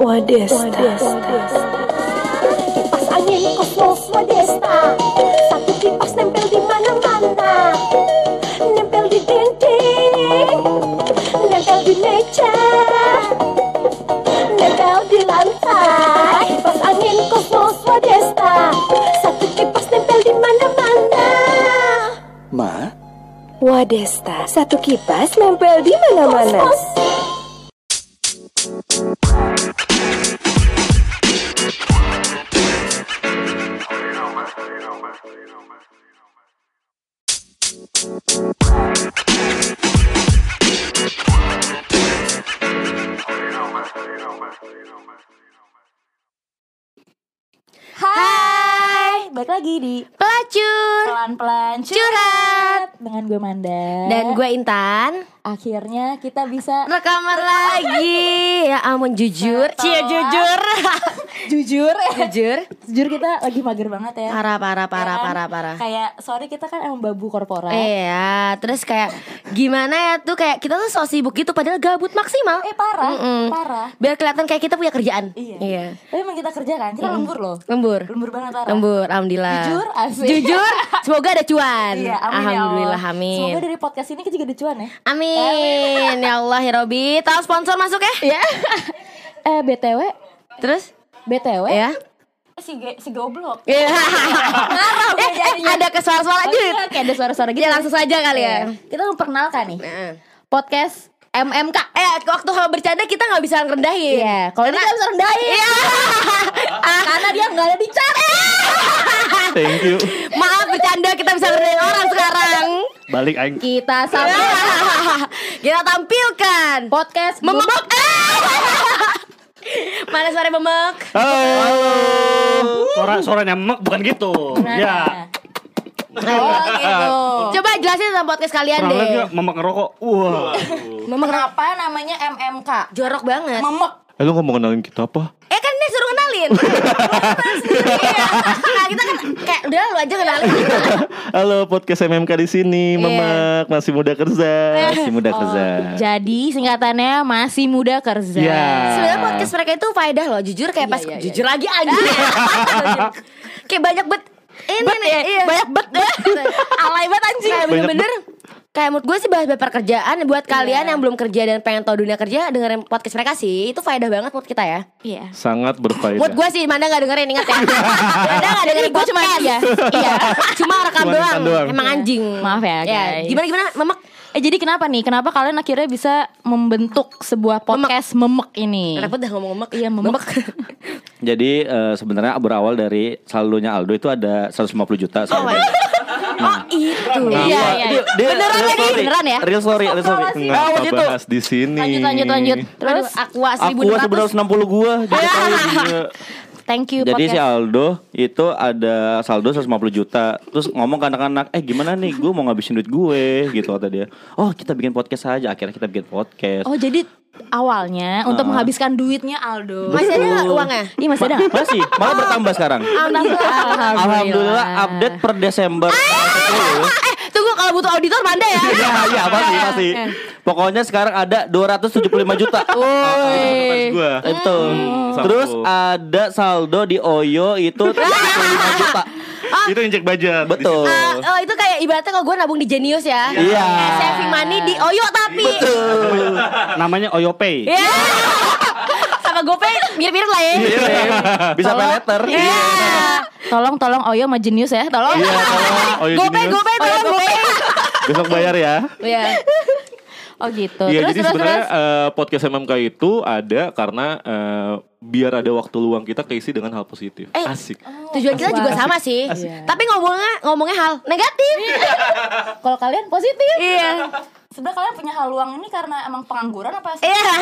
Wadesta. Kipas angin kosmos Wadesta Satu kipas nempel di mana-mana. Nempel di dinding. Nempel di meja. Nempel di lantai. Kipas angin kosmos Wadesta Satu kipas nempel di mana-mana. Ma, Wadesta. Satu kipas nempel di mana-mana. Kosmos lagi di Pelacur. Pelan-pelan Curhat. dengan gue Manda. Dan gue Intan. Akhirnya kita bisa Rekaman lagi. Ya ampun jujur. Cia jujur. Jujur. Jujur. Jujur kita lagi mager banget ya. Parah parah parah kan? parah parah. Kayak sorry kita kan emang babu korporat. Iya Terus kayak Gimana ya tuh Kayak kita tuh so sibuk gitu Padahal gabut maksimal. Eh parah Mm-mm. parah. Biar kelihatan kayak kita punya kerjaan. Iya. Iya. Tapi emang kita kerja kan? Kita lembur loh. Lembur. Lembur banget parah. Lembur Alhamdulillah Jujur, asik. Jujur Semoga ada cuan Iya, amin ya Alhamdulillah Allah. amin Semoga dari podcast ini kita juga ada cuan ya. Amin Ya Allah ya Robi Tahu sponsor masuk ya Iya. eh BTW, Terus BTW Ya si ge- si goblok. Gue eh, jadinya. ada ke suara-suara aja. kayak ada suara-suara gitu. Ya langsung saja kali ya. Iya. Kita memperkenalkan nih podcast MMK. Eh, waktu hal bercanda kita nggak bisa ngerendahin. Iya, kalau ini kita bisa rendahin. Iya. Karena dia nggak ada di chat. thank you. Maaf bercanda kita bisa ngerendahin orang sekarang. Balik aing. Kita sama kita tampilkan podcast memek. Mana suara memek? Halo. Suara suaranya mek bukan gitu. Nah. Ya. Oh gitu. Coba jelasin tentang podcast kalian Pernah deh. nggak memek ngerokok? Wah. Memek Kenapa namanya MMK? jorok banget. Memek. Eh lu ngomong kenalin kita apa? Eh kan dia suruh kenalin. Lu kenal sendiri ya. Nah, kita kan kayak udah lu aja kenalin. Halo podcast MMK di sini. Iya. Memek masih muda kerja. Masih muda kerja. Jadi singkatannya masih muda kerja. Ya. Sebenarnya podcast mereka itu faedah loh, jujur kayak Iya, pas iya, iya. jujur lagi anjing. kayak banyak bet ini Bet nih, ya? iya. Banyak bet. Alay banget anjing. Kayak Banyak bener-bener Kayak menurut gue sih bahas bahas pekerjaan Buat kalian yang belum kerja dan pengen tahu dunia kerja Dengerin podcast mereka sih Itu faedah banget menurut kita ya Iya. Sangat berfaedah. Buat gue sih Manda gak dengerin ingat ya Manda gak dengerin Gue cuma podcast. iya. Iya. Cuma rekam Cuma doang. rekam doang. Emang anjing Maaf ya, guys. Gimana-gimana Memek Eh jadi kenapa nih? Kenapa kalian akhirnya bisa membentuk sebuah podcast memek, ini? Repot dah ngomong memek Iya, memek. Jadi eh, sebenarnya berawal dari saldonya Aldo itu ada 150 juta. Oh saldo. my Oh itu Iya, iya. Dia- dia Beneran real lagi? story. Beneran ya? Real story, real story. Ngapa waktu itu bahas di sini? Lanjut, lanjut, lanjut. Terus Aqua aku 1600 sebenarnya 60 gua jadi tahu. Thank you Jadi si podcast. Aldo itu ada saldo 150 juta. Terus ngomong ke anak-anak, "Eh gimana nih? Gue mau ngabisin duit gue." gitu kata dia. "Oh, kita bikin podcast aja." Akhirnya kita bikin podcast. Oh jadi awalnya untuk Ah. menghabiskan duitnya Aldo. Masih ada gak uangnya? Iya masih ada nggak? Masih, malah bertambah sekarang. Alhamdulillah Alhamdulillah update per Desember 10. Eh tunggu kalau butuh auditor Manda ya Iya, iya, pasti, pasti. Pokoknya sekarang ada 275 juta. Pas gua. Itu. Satu. Terus ada saldo di Oyo itu 35 juta. Itu injek budget. Betul. Ah, oh itu kayak ibaratnya kalau gue nabung di Genius ya Iya. Kayak Saving money di Oyo tapi Namanya Oyo Pay. Ya Sama GoPay mirip-mirip lah ya Bisa pay letter. Iya Tolong tolong Oyo sama Genius ya, tolong. Iya, tolong Oyo GoPay Genius. GoPay tolong GoPay Besok bayar ya. Iya Oh gitu. Iya, terus jadi terus sebenarnya eh, podcast MMK itu ada karena eh, biar ada waktu luang kita keisi dengan hal positif. Eh. Asik. Tujuan kita juga sama sih Tapi ngomongnya ngomongnya hal negatif Kalau kalian positif. Iya Sebenarnya kalian punya hal luang ini karena emang pengangguran apa sih? Iya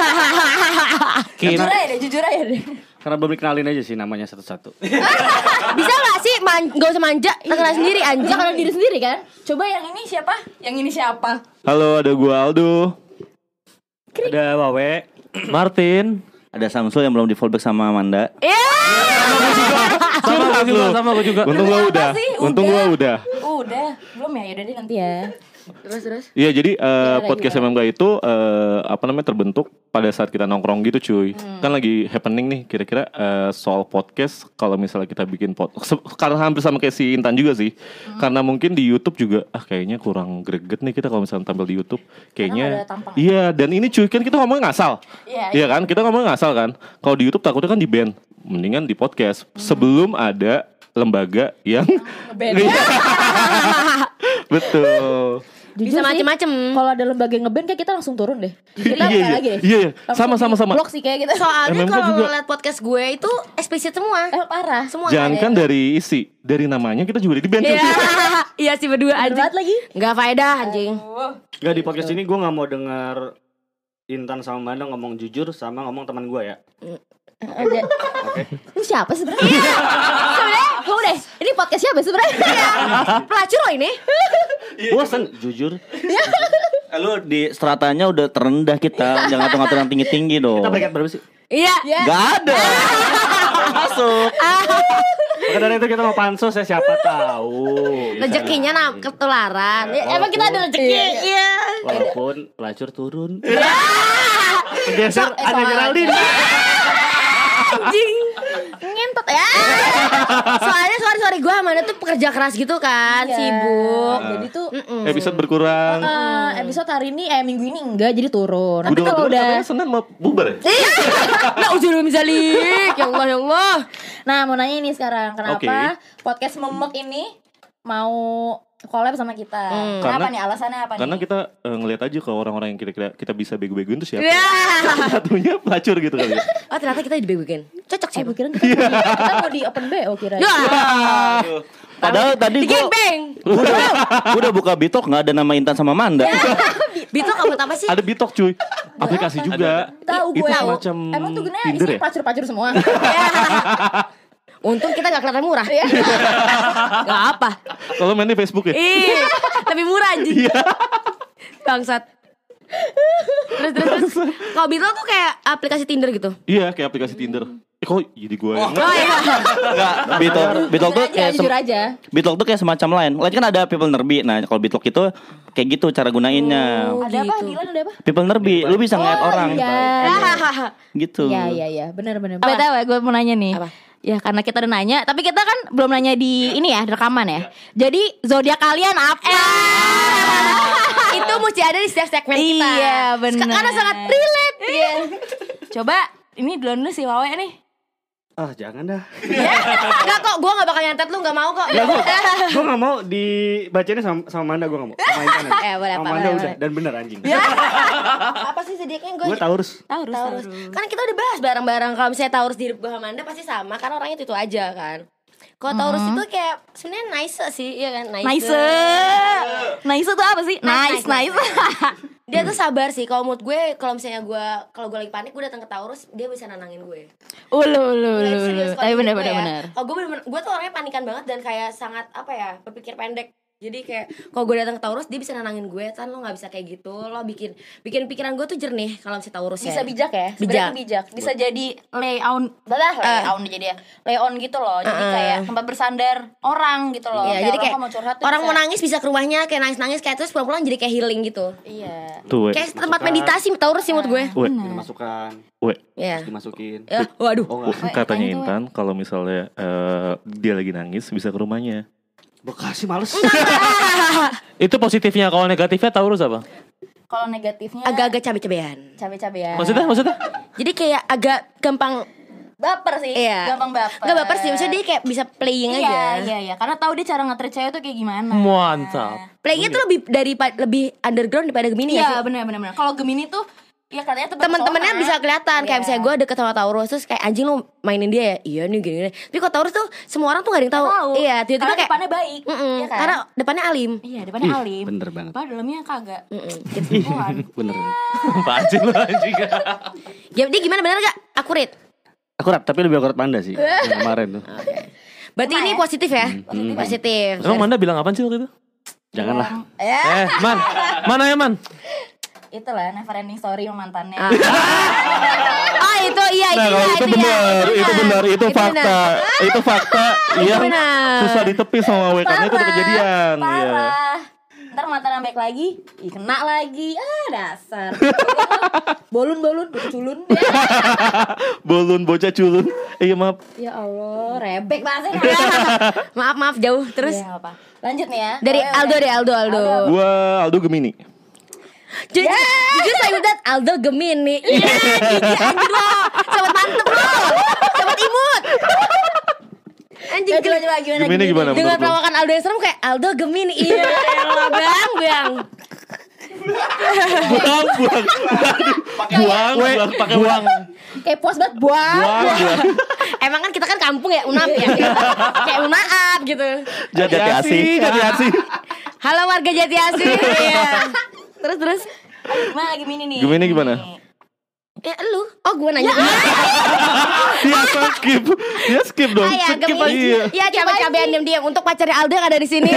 Jujur aja deh, jujur aja deh. Karena belum dikenalin aja sih namanya satu-satu. Bisa gak sih man Gak usah manja Terkenal sendiri anjing Bisa kenal diri sendiri kan? Coba yang ini siapa? Yang ini siapa? Halo, ada gua Aldo. Ada Wawe. Martin. Ada Samsul yang belum di fallback sama Amanda. Iya Sama Sama gue juga, sama gue juga. Untung gua Apa udah. Untung gua udah. Udah, belum ya? Yaudah deh nanti ya. Terus terus. Iya jadi eh, podcast MMK itu eh, apa namanya terbentuk pada saat kita nongkrong gitu cuy. Kan lagi happening nih kira-kira eh, soal podcast kalau misalnya kita bikin podcast karena hampir sama kayak si Intan juga sih. Karena mungkin di YouTube juga ah kayaknya kurang greget nih kita kalau misalnya tampil di YouTube. Kayaknya Iya dan ini cuy kan kita ngomongnya ngasal. Iya kan kita ngomongnya ngasal kan. Kalau di YouTube takutnya kan di band. Mendingan di podcast sebelum ada lembaga yang Betul. Jujur Bisa macem-macem. Kalau ada lembaga yang ngeband kayak kita langsung turun deh. Kita Iya, iya. lagi deh. Iya, iya. Sama, sama, sama. Blok sih kayak kita. Soalnya kalau ngeliat podcast gue itu eksplisit semua. Eh parah. Semua Jangan kan dari isi, dari namanya kita juga di band. Iya. Iya sih berdua banget lagi. Enggak faedah anjing. Gak di podcast ini gue gak mau denger Intan sama Manda ngomong jujur sama ngomong teman gue ya. Ada. Ini siapa sebenarnya? sebenarnya gue deh. Ini podcast siapa sebenarnya? Pelacur loh ini. Bosan jujur. Eh, Lu di stratanya udah terendah kita, jangan ngatur-ngatur yang tinggi-tinggi dong. Kita peringkat berapa sih? Iya. Gak ada. Masuk. Maka dari itu kita mau pansos ya siapa tahu. Rezekinya nah ketularan. Ya, emang kita ada rezeki. Iya. Walaupun pelacur turun. Iya. Geser eh, ada. Geraldine. Anjing. Ngentot ya. Soalnya sorry sorry gue sama dia tuh pekerja keras gitu kan, Iya. sibuk. Jadi tuh Mm-mm. Episode berkurang. eh, episode hari ini eh minggu ini enggak jadi turun. Udah kalau udah Senin mau bubar ya? Nah, ujung misalik. Ya Allah ya Allah. Nah, mau nanya ini sekarang, kenapa podcast memek ini mau collab sama kita? Kenapa Karena- nih alasannya apa Karena nih? kita eh, ngelihat aja ke orang-orang yang kira-kira kita bisa bego-begoin tuh siapa. Ya. Satunya pelacur gitu kali ya. Oh ternyata kita dibegokin. Cocok sih. Gue kira kita, mau di, kita mau di open BO kira. Ya. Padahal tadi gangbang. gua udah, gua udah buka bitok nggak ada nama Intan sama Manda. Bito kamu apa sih? Ada Bitok cuy. Aplikasi juga. Tahu Itu gue. semacam Emang tuh gini Tinder isinya ya? pacur-pacur semua. Untung kita gak kelihatan murah. Iya. gak apa. Kalau main di Facebook ya? Ih, lebih murah anjing. Bangsat. Terus terus terus. Kalau Bito tuh kayak aplikasi Tinder gitu. Iya, kayak aplikasi Tinder. Eh, kok jadi gue yang Oh iya. Enggak, Bitok, Bitok Jujur tuh aja, kayak jujur aja. Bitok tuh kayak semacam lain. Lain kan ada people nerbi. Nah, kalau Bitok itu kayak gitu cara gunainnya. Ada apa? Dilan ada apa? People nerbi, lu bisa ngeliat orang. Iya. Gitu. Iya, iya, iya. Benar, benar. BTW gue mau nanya nih. Apa? Ya karena kita udah nanya, tapi kita kan belum nanya di ini ya, rekaman ya. Jadi zodiak kalian apa? Itu mesti ada di setiap segmen kita. Iya, benar. Karena sangat relate. Iya. Coba ini duluan dulu si Wawe nih. Ah jangan dah. Enggak kok, gue gak bakal nyantet lu, gak mau kok. gue gak mau dibacainnya sama, sama Manda gue gak mau. Sama Intan aja. Eh, boleh, Sama apa, Manda boleh, udah boleh. dan bener anjing. Apa sih zodiaknya gue? Gue Taurus. Taurus. Taurus. Kan kita udah bahas bareng-bareng kalau misalnya Taurus di gue sama Anda pasti sama karena orangnya itu, itu aja kan. Kalau Taurus itu kayak sebenarnya nice sih, iya kan? Nice. Nice tuh apa sih? Nice, Nice, nice. nice, Dia tuh sabar sih. Kalau menurut gue, kalau misalnya gue kalau gue lagi panik, gue datang ke Taurus, dia bisa nenangin gue. Ulu, ulu, ulu, Tapi benar, benar, ya. benar. Kalau gue bener, gue tuh orangnya panikan banget dan kayak sangat apa ya berpikir pendek. Jadi kayak kalau gue datang ke Taurus dia bisa nenangin gue kan lo nggak bisa kayak gitu lo bikin bikin pikiran gue tuh jernih kalau misalnya Taurus Bisa ya. bijak ya? Bijak. Bijak. Bisa jadi Layout Balah, Eh. leon jadi ya. Leon gitu loh. Jadi Uh-uh. kayak tempat bersandar orang gitu loh. Iya, jadi kayak orang mau curhat tuh orang bisa. mau nangis bisa ke rumahnya kayak nangis-nangis kayak terus pulang-pulang jadi kayak healing gitu. Iya. Tuh. Kayak tempat meditasi Taurus sih menurut gue. We. Dimasukkan, We. Iya. dimasukin. Ya, waduh. Oh enggak. Katanya Intan kalau misalnya eh, dia lagi nangis bisa ke rumahnya. Bekasi males. Itu positifnya kalau negatifnya Taurus apa? Kalau negatifnya Agak-agak cabe-cabean. cabe-cabean. Maksudnya maksudnya? Jadi kayak agak gampang baper sih. Iya. Gampang baper. Gak baper sih, maksudnya dia kayak bisa playing Iya, aja. iya, iya. Karena tahu dia cara nge-treat cewek tuh kayak gimana. Mantap. Playingnya tuh lebih dari lebih underground daripada Gemini ya Iya, sih. benar benar benar. Kalau Gemini tuh ya katanya tuh Teman-temannya bisa kelihatan kayak Iya. misalnya gue deket sama Taurus terus kayak anjing lu mainin dia ya. Iya nih gini, gini. Tapi kok Taurus tuh semua orang tuh gak ada yang tahu. tahu. Iya, tiba-tiba Karena kayak depannya baik. Mm-mm, Iya kan? Karena depannya alim. Iya, depannya alim. Bener banget. Padahal dalamnya kagak. Mm-mm. Tuhan. Bener. Apaan sih lu anjing? Ya, dia gimana bener gak? Akurat. Akurat, tapi lebih akurat Manda sih. yang kemarin tuh. Berarti ini positif ya? Positif. Emang Manda bilang apaan sih waktu itu? Janganlah. Ya, Eh, Man. Mana ya, Man? Itulah never ending story sama mantannya. Ah itu iya Nah, itu iya itu itu iya. benar, itu benar, itu fakta. Itu fakta yang benar. susah ditepis sama W karena itu kejadian. Iya. Parah. Ntar mantan yang baik lagi, ih kena lagi. Ah, dasar. bolun bolun, culun. Bolun bocah culun. Eh, iya maaf. ya Allah, rebek bahasanya. Maaf maaf jauh terus. Ya, apa. Lanjut nih ya. Dari Aldo deh Aldo Aldo. Gua Aldo Gemini. Jujur, jujur saya udah Aldo Gemini. Iya, jujur anjir lo. Sobat mantep lo. Sobat imut. Anjing Coba, coba, gimana, Gemini gimana Dengan perawakan Aldo yang serem kayak Aldo Gemini. Iya, elah, bang, bang. Buang, buang. Buang, buang, pakai buang. Kayak puas banget buang. Buang, buang. Emang kan kita kan kampung ya, unap ya. kayak unaap gitu. Jati asih, jati asih. Halo warga Jati Asih. Iya. Terus terus. Gimana lagi mini nih? Gemini gimana? Ya lu. Oh, gue nanya. Iya, skip. Ya skip dong. Ah, ya, Skip Gemini. Iya. Ya, cabai-cabean diam-diam untuk pacarnya Aldo yang ada di sini.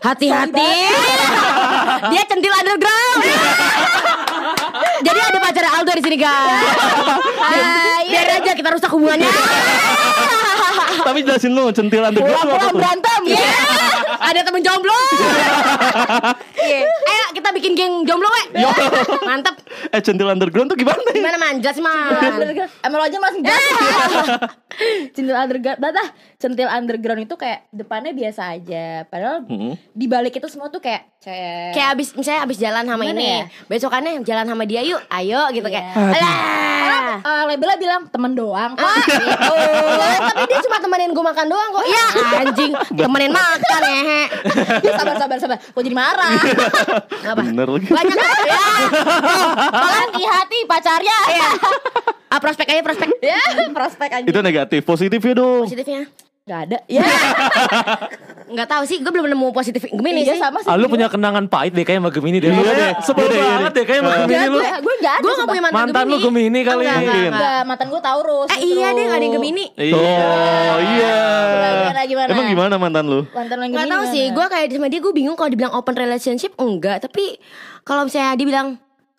Hati-hati. Dia centil underground. Jadi ada pacarnya Aldo di sini, guys. Hai, biar aja kita rusak hubungannya. Tapi jelasin lu centil underground tuh apa Pulang tuh? berantem. Iya. Ada temen jomblo. Iya. Kita bikin geng jomblo, we. Mantep. Eh centil underground tuh gimana? ya? Gimana man? Jelas man. Emang lo aja masih jatuh Centil underground Dah, Centil underground itu kayak Depannya biasa aja Padahal Hmm. di balik itu semua tuh kayak Kayak Kayak abis misalnya abis jalan sama Gimana ini ya? Besokannya jalan sama dia yuk Ayo gitu Iya. kayak Alah eh, Labelnya bilang temen doang kok Ah, gitu. Lah, tapi dia cuma temenin gue makan doang kok. Ya anjing, temenin makan ya. Ya, Sabar sabar sabar Kok jadi marah Apa? Bener lagi. Banyak ya. Malah di hati pacarnya Iya. Ah, prospek aja prospek. Ya prospek aja Itu negatif, positifnya dong. Positifnya. Gak ada Ya Nggak tahu sih, gue belum nemu positif Gemini Iya sih. sama sih Ah, lu punya kenangan pahit deh kayak sama Gemini deh. Iya Lu deh, sebel iya iya banget deh. deh kayak sama. Gemini lu. Gue gak ada Gue gak punya mantan, Mantan lu Gemini kali. Enggak, enggak, enggak. Mantan gue Taurus Eh iya deh, gak ada yang Gemini. Oh iya. Gimana, gimana? Emang gimana mantan lu? Mantan lo yang Gak Gemini tahu sih, gue kayak sama dia gue bingung kalau dibilang open relationship enggak, tapi kalau misalnya dia bilang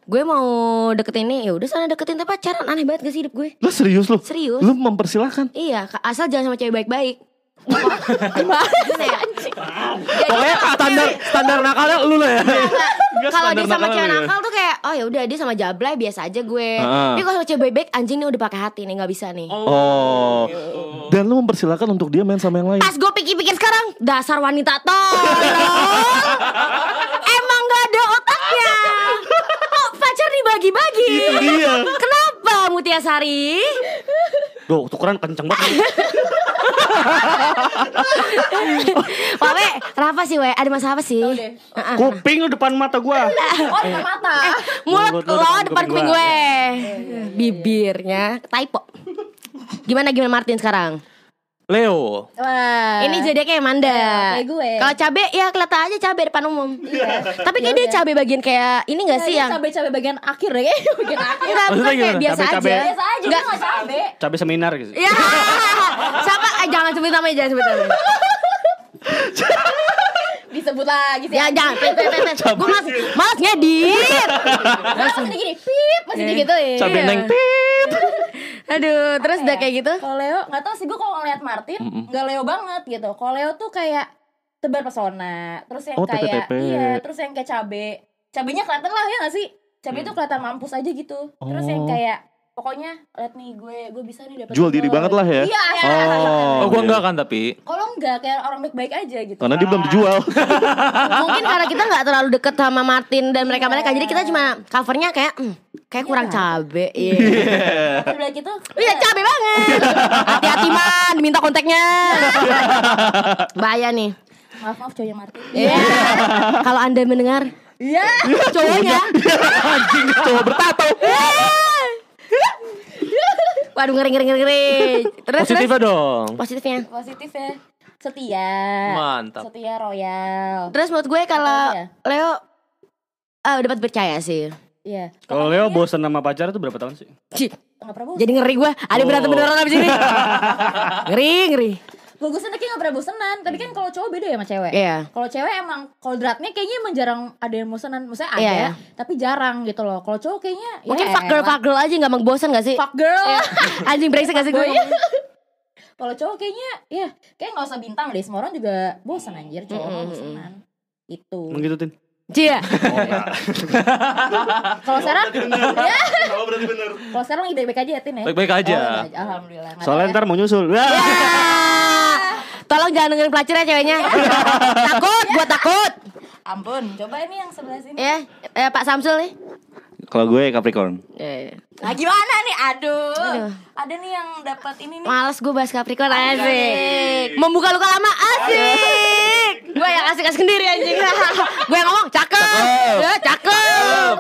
gue mau deketin ini, ya udah sana deketin tapi pacaran aneh banget gak sih hidup gue? Lu serius lu? Serius. Lu mempersilahkan. Iya, asal jangan sama cewek baik-baik. Gimana ya? Pokoknya standar standar nakalnya lu lah ya. Kalau dia sama cewek nakal ya. nakal tuh kayak oh ya udah dia sama jablay biasa aja gue. Tapi kalau sama cewek baik-baik anjing nih udah pakai hati nih nggak bisa nih. Oh. Dan lu mempersilahkan untuk dia main sama yang lain. Pas gue pikir-pikir sekarang dasar wanita tolol. Emang gak ada otaknya. Oh, pacar dibagi-bagi. Itu dia. Kenapa Mutiasari? Duh, tukeran kenceng banget. Wawe, kenapa sih we? Ada masalah apa sih? Heeh. Kuping lu depan mata gua. Oh depan mata Mulut Mulut lu lo depan depan kuping kuping gua. gue. Bibirnya typo. Gimana gimana Martin sekarang? Leo. Wah Ini zodiaknya yang Manda. Iya, kayak gue. Kalau cabe ya kelihatan aja cabe depan umum. Tapi kayak dia cabe bagian kayak ini gak sih yang Cabai-cabai bagian akhir deh kayaknya bagian akhir Enggak, bukan kayak biasa Cabe-cabe. aja. Biasa aja Enggak. Enggak cabai Cabe seminar gitu. Ya. Siapa? Eh, jangan sebut namanya, jangan sebut namanya. Disebut lagi sih Ya jangan. Pet, pet, pet. Gue mas, malas ngedit. Masih gini Pip Masih gitu ya Cabe neng pip. Aduh, terus udah kayak gitu. Kalau Leo nggak tahu sih gue kalau ngeliat Martin nggak Leo banget gitu. Kalau Leo tuh kayak tebar pesona, terus yang Oh, kayak iya, terus yang kayak cabe. Cabenya kelihatan lah ya nggak sih? Cabe tuh kelihatan mampus aja gitu. Terus yang Oh. kayak pokoknya lihat nih gue gue bisa nih dapat Jual diri banget lah ya. Iya. Oh. Oh, gua iya. enggak kan tapi. Kalau enggak kayak orang baik-baik aja gitu. Karena dia belum dijual. Mungkin karena kita nggak terlalu deket sama Martin dan mereka-mereka, jadi kita cuma covernya kayak hmm, kayak kurang cabe. Iya. Terus udah gitu. Iya cabe banget. Hati-hati man, diminta kontaknya. Bahaya nih. Maaf maaf cowoknya Martin. Iya. Kalau anda mendengar, Iya. cowoknya. Anjing cowok bertato. Waduh ngeri ngeri ngeri ngeri. Terus Positifnya terus dong. positifnya. Positif ya. Setia. Mantap. Setia royal. Terus menurut gue kalau ya? Leo ah dapat percaya sih. Iya. Kalau Leo bosan sama pacar itu berapa tahun sih? Cih, Enggak pernah bosan. jadi ngeri gue. Ada berantem beneran abis ini. ngeri ngeri. Bagusnya kayak gak pernah bosenan Tapi kan kalau cowok beda ya sama cewek Iya. Kalau cewek emang Kodratnya kayaknya emang jarang Ada yang bosenan Maksudnya ada Iya, iya. Tapi jarang gitu loh Kalau cowok kayaknya ya Mungkin fuck girl fuck girl aja nggak emang bosan gak sih? Fuck girl Anjing brengsek gak sih gue? Kalau cowok kayaknya Ya kayak gak usah bintang deh Semua orang juga bosan anjir Cowok mah bosenan Itu. Gitu Tin? Cia. Kalau sekarang ya. Oh berarti bener. Kalau sekarang lagi baik-baik aja ya Tin ya. Baik-baik aja. Oh, Alhamdulillah. Nggak Soalnya ya. ntar mau nyusul. Wah. Tolong jangan dengerin pelacurnya ceweknya. takut, gua takut. Ampun, coba ini yang sebelah sini. Ya, eh, Pak Samsul nih. Kalau gue Capricorn. Eh, Nah gimana nih? Aduh. Aduh. Ada nih yang dapat ini nih. Males gue bahas Capricorn asik. Membuka luka lama asik. Gue yang asik-asik sendiri anjing. gue yang ngomong cakep. Ya, cakep.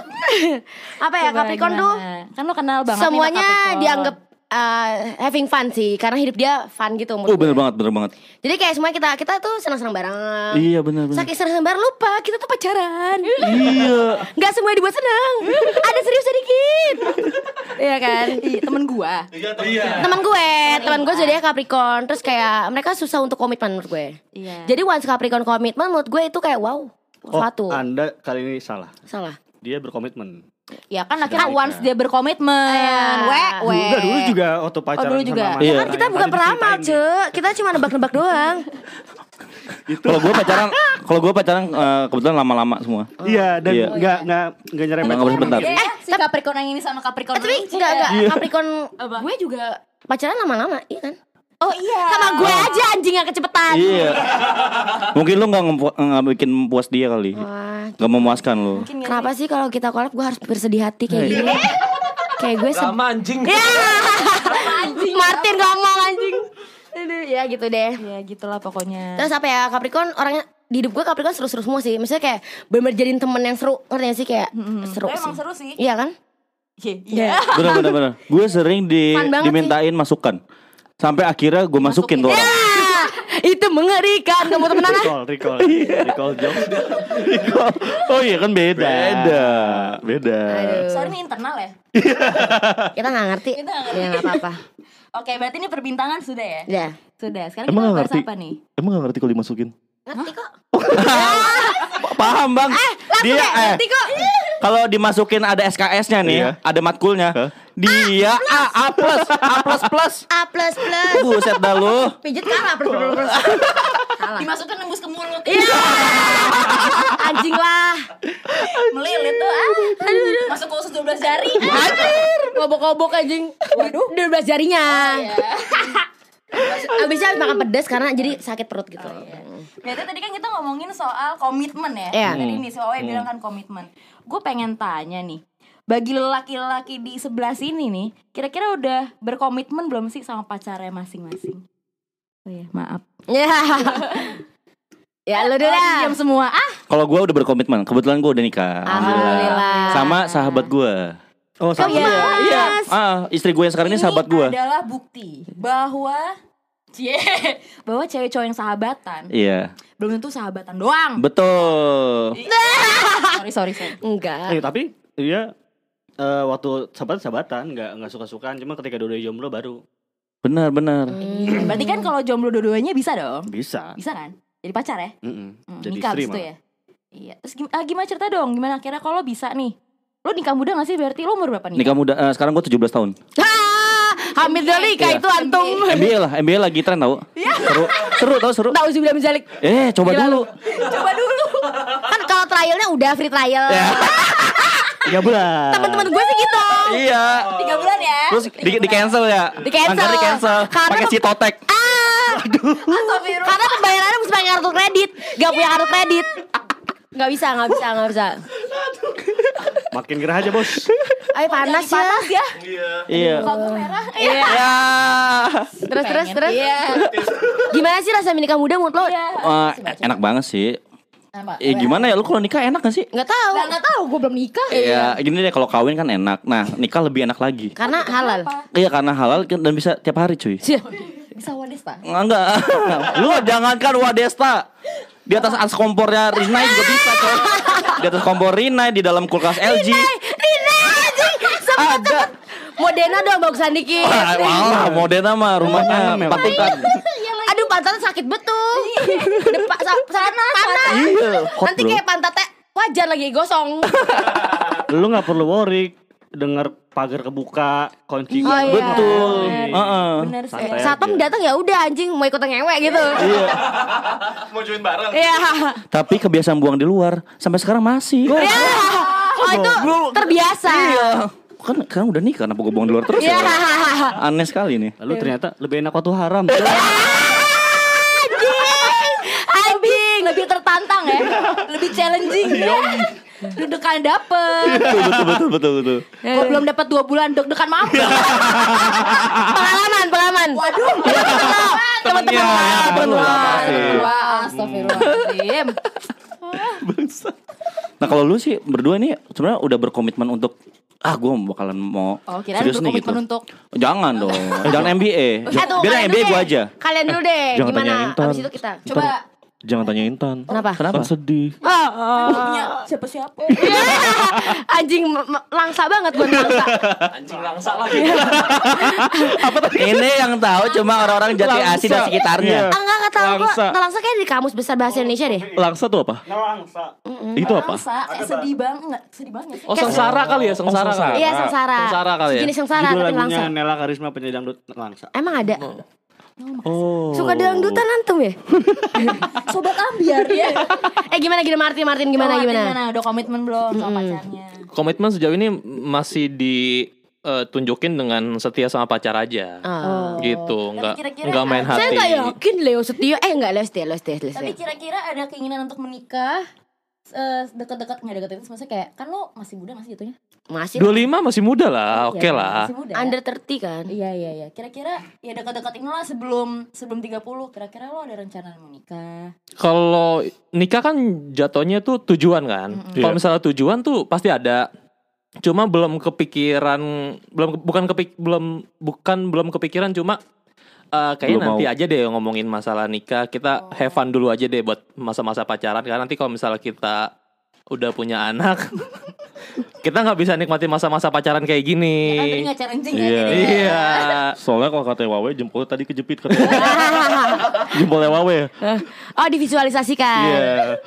Apa ya Capricorn tuh? Kan lu kenal banget semuanya dianggap uh, having fun sih karena hidup dia fun gitu menurut Oh bener gue. banget, bener banget. Jadi kayak semuanya kita kita tuh senang-senang bareng. Iya bener bener. Saking senang bareng lupa kita tuh pacaran. Iya. Nggak semuanya dibuat senang. Ada serius sedikit. Iya kan? Iya, temen gua. Teman gue, teman gue jadi Capricorn. Terus kayak mereka susah untuk komitmen menurut gue. Iya. Jadi once Capricorn komitmen menurut gue itu kayak wow, Oh, suatu. Anda kali ini salah. Salah. Dia berkomitmen. Ya kan akhirnya Sedemikian. once dia berkomitmen. Iya. We, we. Udah dulu juga waktu pacaran dulu juga. sama Ya Iya. kan kita bukan peramal, Cek. Kita cuma nebak-nebak doang. Kalau gue pacaran, kalau gue pacaran eh, kebetulan lama-lama semua. Iya dan Iya. nggak nggak nggak nyerempet. Nggak ngurus bentar. Eh, si Capricorn yang ini sama Capricorn Tapi lu, enggak enggak Iya. Capricorn gue juga pacaran lama-lama, iya kan? Oh iya. Sama gue aja anjing yang kecepetan. Iya. Mungkin lu nggak ngempu- nggak bikin puas dia kali. Wah, Nggak memuaskan lu. kenapa sih kalau kita collab gue harus bersedih hati kayak Iya. gini? kayak gue sedih. Sama anjing. Ya. Martin ngomong anjing. Aduh, ya gitu deh. Ya gitulah pokoknya. Terus apa ya Capricorn orangnya di hidup gue Capricorn seru-seru semua sih. Misalnya kayak bener jadiin temen yang seru, ngerti gak sih kayak seru Tapi sih. emang seru sih. Iya kan? Iya. Iya. Bener bener bener. Gue sering di, dimintain masukan. Sampai akhirnya gue masukin tuh orang. Ah, itu mengerikan kamu temenan ah. Recall, recall, recall jokes. Oh iya kan beda. Beda. Beda. Sorry ini internal ya. Kita nggak ngerti. Kita nggak ngerti. Ya nggak apa-apa. Oke, berarti ini perbintangan sudah ya? Ya. Sudah. Sekarang Emang kita nggak bahas ngerti? apa nih? Emang gak ngerti kalau dimasukin? Ngerti kok. Paham bang. dia eh, Ngerti kok. Kalau dimasukin ada SKS-nya nih, Iya. ada matkulnya. Hah? Dia A A plus A plus plus. A plus plus. Buset dah lu. Pijit kalah plus plus plus. Salah. Dimasukkan nembus ke mulut. Iya. Anjing lah. Melilit tuh. Ah. Masuk ke usus 12 jari. Anjir. Kobok-kobok anjing. Waduh. 12 jarinya. Abisnya habis makan pedas karena jadi sakit perut gitu. Berarti tadi kan kita ngomongin soal komitmen ya. Iya. Jadi nih si Owe bilang kan komitmen. Gue pengen tanya nih. Bagi lelaki-lelaki di sebelah sini nih, kira-kira udah berkomitmen belum sih sama pacarnya masing-masing? Oh iya, maaf. Ya. Ya lu dulu Oh, diam semua. Ah, Kalau gue udah berkomitmen, kebetulan gue udah nikah. Alhamdulillah. Sama sahabat gue. Oh, sama. Iya. Iya. Ah, istri gue yang sekarang ini, sahabat gue. adalah bukti bahwa Cie, bahwa cewek cowok yang sahabatan Iya. belum tentu sahabatan doang. Betul. sorry, sorry, sorry. Enggak. Eh, tapi dia eh, waktu sahabat sahabatan nggak nggak suka sukaan cuma ketika dua jomblo baru Benar benar. Iya, Berarti kan kalau jomblo dua-duanya bisa dong. bisa. Bisa kan? Jadi pacar ya? Mm-mm. Hmm, Jadi nikah istri ya. Iya. Terus gim- ah, gimana cerita dong? Gimana kira kalau bisa nih? Lo nikah muda gak sih? Berarti lo umur berapa nih? Nikah muda. eh, sekarang gue 17 tahun. Ah, Hamid Dali kayak itu antum. MBA lah, MBA lagi tren tau. Seru, seru tau seru. Tahu sih bilang menjalik. Eh, coba Gila dulu. Coba dulu. Kan kalau trialnya udah free trial. Tiga bulan. Temen-temen gue sih gitu. Iya. Tiga bulan ya? Terus di, di cancel ya? Di cancel. Anggar di cancel. Karena Pakai citotek. Ah. Astagfirullah. Karena pembayarannya mesti pakai kartu kredit. Gak punya kartu kredit. Gak bisa, gak bisa, gak bisa. Makin gerah aja bos. Ay panas ya. Panas ya? Iya. Muka gue merah. Iya. Ya. Terus terus Pengen. terus. Iya. Gimana sih rasa menikah muda menurut lo? Iya. Enak banget sih. Apa? Eh gimana ya lu kalau nikah enak gak sih? Nggak tahu. Nggak, nggak tahu, gue belum nikah. Iya, gini deh kalau kawin kan enak. Nah, nikah lebih enak lagi. Karena halal. Iya karena halal kan dan bisa tiap hari cuy. Bisa wadesta. Enggak. Lu jangankan Wadesta. Di atas as kompornya Rinai juga bisa coy. Di atas kompor Rinai di dalam kulkas LG. Rina anjing. Ada. Modena dong bagusan dikit. Wah, wah, Modena mah rumahnya ya, empat tingkat. Aduh pantatnya sakit betul. Depan sa- panas. panas. Iya, Nanti kayak pantatnya wajar lagi gosong. Lu nggak perlu worry. Denger pagar kebuka, kunci. Oh, iya. Betul. Heeh. Bener sih. Santai Satpam datang ya udah anjing mau ikut ngewek gitu. Mau join bareng. Iya. Tapi kebiasaan buang di luar sampai sekarang masih. Iya. Oh itu terbiasa. Iya. Kan kan udah nikah kenapa gue buang di luar terus Iya. ya? Aneh sekali nih. Lalu ternyata lebih enak waktu haram. Anjing, lebih tertantang ya. Lebih challenging ya. Deg-degan dapet. betul betul betul betul betul. Kok belum dapat dua bulan deg-degan mampus. Pengalaman, pengalaman. Waduh. Teman-teman. Teman-teman. astagfirullahaladzim. Nah kalau lu sih berdua nih sebenarnya udah berkomitmen untuk ah gue bakalan mau Oh, serius nih gitu. berkomitmen untuk Jangan dong, jangan MBA. Eh tuh, Biar MBA gue aja. Kalian dulu deh. Jangan Gimana? Abis itu kita. coba Jangan tanya Intan. Kenapa? Kenapa? Kan sedih. punya siapa-siapa. Anjing m- m- langsa banget gue langsa. Anjing langsa lagi. Ini yang tahu cuma orang-orang Jati Asih dan sekitarnya. Ah, enggak enggak tahu gue. Langsa. Langsa kayak di kamus besar bahasa Indonesia deh. Langsa tuh apa? Nelangsa. Itu apa? Langsa, eh, sedih banget, enggak sedih banget. Oh sengsara kali ya, sengsara sengsara. kali. Iya sengsara. Sengsara kali ya? Jenis sengsara Judul tapi langsa. Nela Karisma penyanyi dangdut Nelangsa. Emang ada? Oh. Suka dangdutan antum ya? Sobat ambiar ya. eh gimana gimana Martin Martin gimana Oh, Martin gimana? Udah komitmen belum sama pacarnya? Komitmen sejauh ini masih ditunjukin dengan setia sama pacar aja. Oh. Gitu, nggak kira-kira nggak main Saya hati. nggak yakin Leo setia. Eh nggak Leo setia, Leo setia, Leo Tapi setia. kira-kira ada keinginan untuk menikah eh, dekat-dekat nggak dekat itu maksudnya kayak kan lo masih muda masih jatuhnya 25 25 masih muda lah, oke Iya, lah. masih muda ya? under 30 kan? Iya iya iya. Kira-kira ya dekat-dekat ini lah sebelum sebelum 30 kira-kira lo ada rencana mau nikah? Kalau nikah kan jatuhnya tuh tujuan kan. Kalau Iya. misalnya tujuan tuh pasti ada. Cuma belum kepikiran, belum bukan kepik, belum bukan belum kepikiran cuma eh kayaknya Belum nanti mau. aja deh ngomongin masalah nikah. Kita have fun dulu aja deh buat masa-masa pacaran. Karena nanti kalau misalnya kita udah punya anak, kita nggak bisa nikmati masa-masa pacaran kayak gini. Ya kan tadi ya Iya. jadi. Iya. Soalnya kalau kata Wawe jempolnya tadi kejepit katanya. Jempolnya Wawe. Oh divisualisasikan. Iya.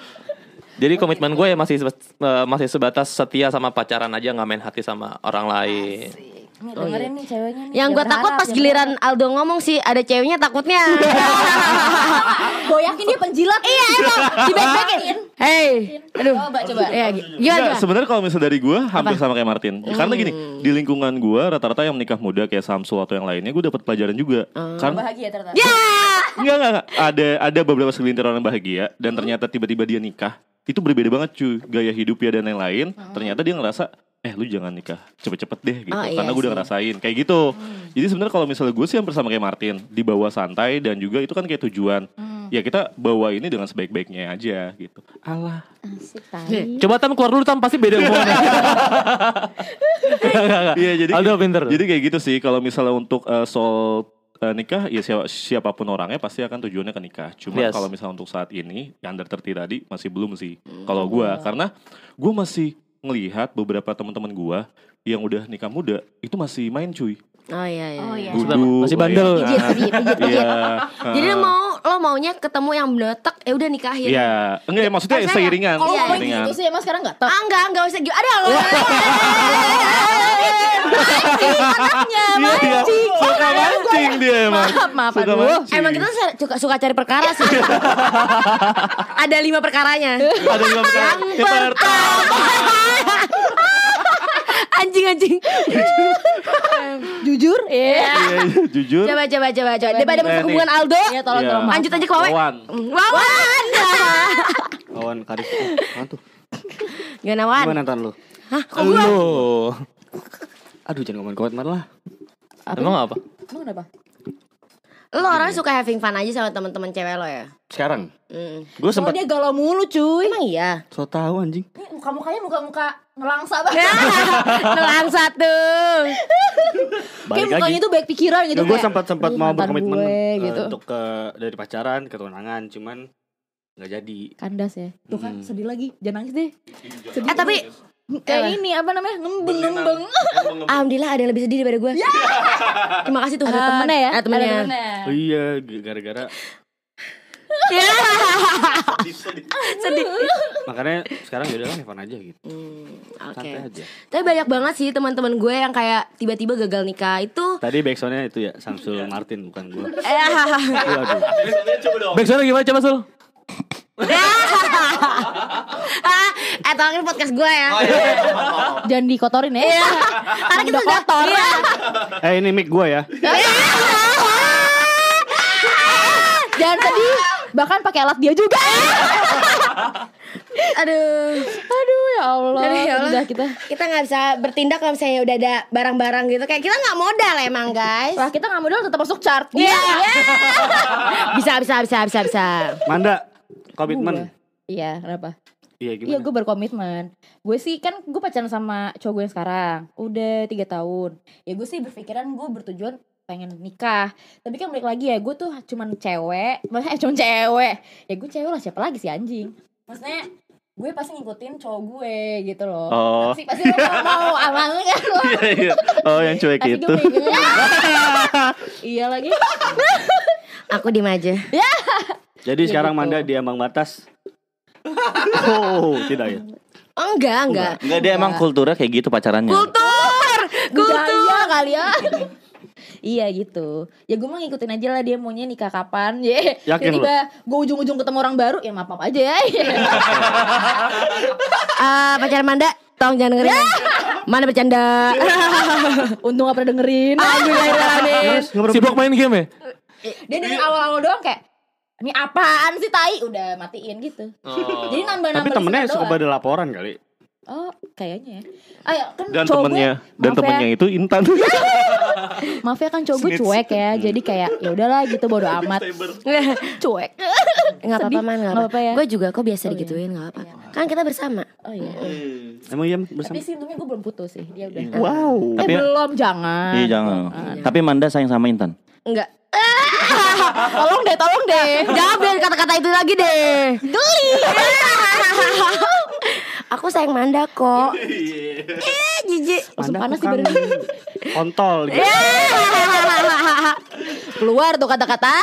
Jadi komitmen gue ya masih eh, masih sebatas setia sama pacaran aja nggak main hati sama orang lain. Nih dengerin nih ceweknya nih. Yang gue takut pas giliran Aldo ngomong sih ada ceweknya takutnya. Gue yakin dia penjilat. iya emang dibek-bekin. Hey, aduh. Coba coba. Ya, gi- gimana? Sebenarnya kalau misalnya dari gue hampir sama kayak Martin. Karena gini, di lingkungan gue rata-rata yang menikah muda kayak Samsul atau yang lainnya gue dapat pelajaran juga. Karena Bahagia ternyata. Ya. enggak, enggak, enggak. Ada ada beberapa segelintir orang bahagia dan ternyata tiba-tiba dia nikah. Itu berbeda banget cuy, gaya hidupnya dan lain-lain. Ternyata dia ngerasa eh lu jangan nikah cepet-cepet deh gitu Oh, iya karena gue udah ngerasain kayak gitu jadi sebenarnya kalau misalnya gue sih hampir sama kayak Martin dibawa santai dan juga itu kan kayak tujuan ya kita bawa ini dengan sebaik-baiknya aja gitu Allah Asik. Coba tam keluar dulu tam pasti beda nggak. Iya jadi Aldo pinter. Jadi kayak gitu sih kalau misalnya untuk eh, soal eh, nikah ya siapa, siapa pun orangnya pasti akan tujuannya ke nikah. Cuma Yes. kalau misalnya untuk saat ini yang under 30 tadi masih belum sih. Kalau gua karena gua masih ngelihat beberapa teman-teman gua yang udah nikah muda itu masih main cuy. Oh iya iya. Oh, iya. Duduk, Masih bandel. Pijit, pijit, pijit, pijit. Iya. Jadi mau lo maunya ketemu yang benetek ya udah nikahin. Iya, enggak ya maksudnya seiringan. Kalau Iya, seiringan. gitu sih emang sekarang nggak tahu. Ah enggak enggak usah gitu. Ada lo. Anaknya Iya, iya. Suka mancing dia emang. Maaf maaf Suka mancing. Emang kita suka, suka, cari perkara sih. Ada lima perkaranya. Ada yang yang pertama. Anjing anjing. Jujur? Iya. Iya, iya, jujur. Coba coba coba coba. Daripada Nih, hubungan Aldo. Iya tolong Iya. tolong maaf. Lanjut aja ke. Wawan. Wawan. Kawan Karis. Mana tuh? Gimana Wan? Gimana Tan lu? Hah, kok gua? Aduh jangan ngomongin komitmen lah. Emang apa? Emang kenapa? Lo orang suka having fun aja sama teman-teman cewek lo ya? Sekarang Mm. gue sempat dia galau mulu cuy. Emang iya. so tahu anjing. Ini muka-mukanya muka-muka nelangsa banget. Nelang satu. Kayak Balik mukanya lagi. tuh baik pikiran gitu. gue kayak, sempat sempat "Ih, mau berkomitmen gue," eh, gitu. untuk ke dari pacaran ke tunangan, cuman nggak jadi. Kandas ya. Tuh kan Hmm. sedih lagi. Jangan nangis deh. Eh tapi Kayak ini apa namanya? Ngembeng-ngembeng. Alhamdulillah ada yang lebih sedih daripada gue. Terima kasih Tuhan. Ada temennya ya? Ada temennya. Ada temennya. Oh iya, gara-gara Ya. Sedih. Makanya sekarang ya udah lah Evan aja gitu. Oke. Santai aja. Tapi banyak banget sih teman-teman gue yang kayak tiba-tiba gagal nikah itu. Tadi backsoundnya itu ya Samsul Martin bukan gua. Eh, Waduh. Backsoundnya gimana coba Sul? ah, eh tolongin podcast gue ya. Jangan dikotorin ya. Iya. Karena kita udah kotor. Eh ini mic gua ya. Jangan sedih. Bahkan pakai alat dia juga. Aduh. Aduh ya Allah. Aduh, ya Allah. Udah kita. Kita nggak bisa bertindak kalau misalnya udah ada barang-barang gitu. Kayak kita nggak modal emang guys. Wah kita nggak modal tetap masuk chart. Iya. bisa, bisa, bisa, bisa, bisa. Manda komitmen. Iya kenapa? Iya Iya gimana? gue berkomitmen Gue sih kan gue pacaran sama cowok gue yang sekarang Udah tiga tahun Ya gue sih berpikiran gue bertujuan pengen nikah Tapi kan balik lagi ya gue tuh cuman cewek Maksudnya eh, cuman cewek Ya gue cewek lah siapa lagi sih anjing Maksudnya gue pasti ngikutin cowok gue gitu loh Oh. Pasti, pasti lo mau, amal kan lo Iya iya. Oh yang cuek Pasti itu. pengen Iya lagi Aku diem aja. Jadi Ya sekarang gitu. Manda di ambang batas. Oh, tidak ya. Oh, enggak, enggak. Enggak dia emang kulturnya kayak gitu pacarannya. Kultur, Budaya kali ya Iya gitu Ya gue mau ngikutin aja lah dia maunya nikah kapan ya Yakin Tiba-tiba gue ujung-ujung ketemu orang baru Ya maaf aja ya Ah, pacar Manda, tolong jangan dengerin. Mana bercanda? Untung gak pernah dengerin Alhamdulillahirrahmanirrahim. Sibuk main game ya? Dia dengerin awal-awal doang kayak Ini apaan sih tai Udah matiin gitu Jadi nambah-nambah Tapi temennya suka pada laporan kali. Oh kayaknya ya Ayo kan Dan cowok temennya gue, dan maaf temennya ya, itu Intan. Maaf ya kan cowok gue cuek ya Jadi kayak ya udahlah gitu bodo amat Cuek Enggak apa-apa. Man, enggak Nggak apa-apa. ya. Gue juga kok biasa Oh, iya. digituin, enggak apa-apa. Kan kita bersama. Oh iya Emang iya bersama. Tapi sih untungnya gue belum putus sih Dia udah wow. Eh Tapi- belum jangan Iya jangan. Tapi Manda sayang sama Intan. Enggak. Tolong deh tolong deh Jangan bilang kata-kata itu lagi deh. Geli. Aku sayang Manda kok. Eh, jijik. Langsung Manda panas sih badan kangen. Kontol gitu. Keluar tuh kata-kata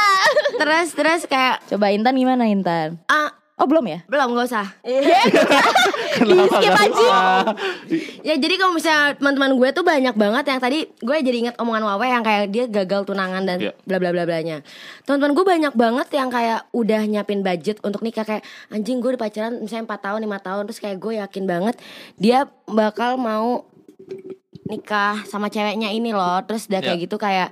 terus terus kayak Coba Intan gimana Intan? ah Oh belum ya? belum gak usah. Kenapa skip aja. suka? Ya jadi kalau misalnya teman-teman gue tuh banyak banget yang tadi gue jadi ingat omongan Wawe yang kayak dia gagal tunangan dan Iya. bla bla bla blanya. Teman-teman gue banyak banget yang kayak udah nyiapin budget untuk nikah kayak anjing gue udah pacaran misalnya 4 tahun 5 tahun terus kayak gue yakin banget dia bakal mau nikah sama ceweknya ini loh terus udah kayak gitu kayak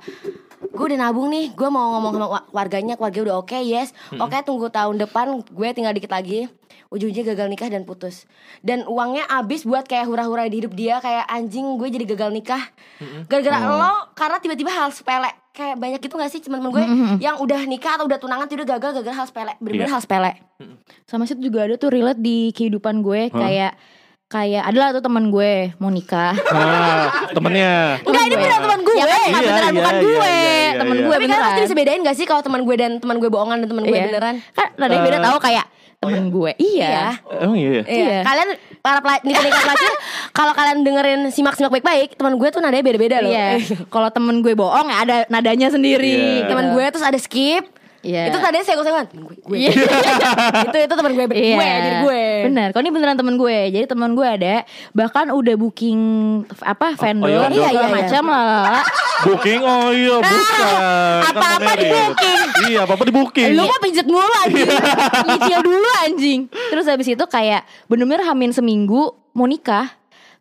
gue udah nabung nih gue mau ngomong sama wa- warganya keluarga udah oke yes. Oke tunggu tahun depan gue tinggal dikit lagi. Ujungnya gagal nikah dan putus. Dan uangnya habis buat kayak hura-hura di hidup dia kayak anjing gue jadi gagal nikah. Gara-gara lo karena tiba-tiba hal sepele kayak banyak gitu gak sih teman-teman gue yang udah nikah atau udah tunangan tiba gagal gagal hal sepele bener-bener Iya. hal sepele. Sama situ juga ada tuh relate di kehidupan gue kayak kayak adalah tuh teman gue mau nikah. Ah, temennya. Enggak ini beneran teman gue Ya kan, Iya, beneran iya, bukan iya, gue, iya, iya, temen iya. gue tapi beneran. pasti bisa bedain gak sih kalau teman gue dan teman gue bohongan dan teman gue Iya. beneran Kan nadanya beda tahu kayak temen gue. Iya. Emang iya. ya? Iya. Kalian para pela- nikah nikah pelacur kalau kalian dengerin simak simak baik baik teman gue tuh nadanya beda beda loh. Iya. Kalau temen gue bohong ya ada nadanya sendiri. Iya. teman gue terus ada skip. Iya. Itu senggol senggolan. Gue. gue. Iya. itu itu teman gue Iya. gue jadi gue. Benar. Kalau ini beneran temen gue. Jadi temen gue ada bahkan udah booking apa vendor, iya, iya, vendor. iya, macam lah. Booking oh iya bukan. Kan Apa-apa menarik. di booking. Iya apa-apa di booking. Lu mah pijet mulu anjing Nyicil dulu anjing Terus habis itu kayak Bener-bener hamin seminggu Mau nikah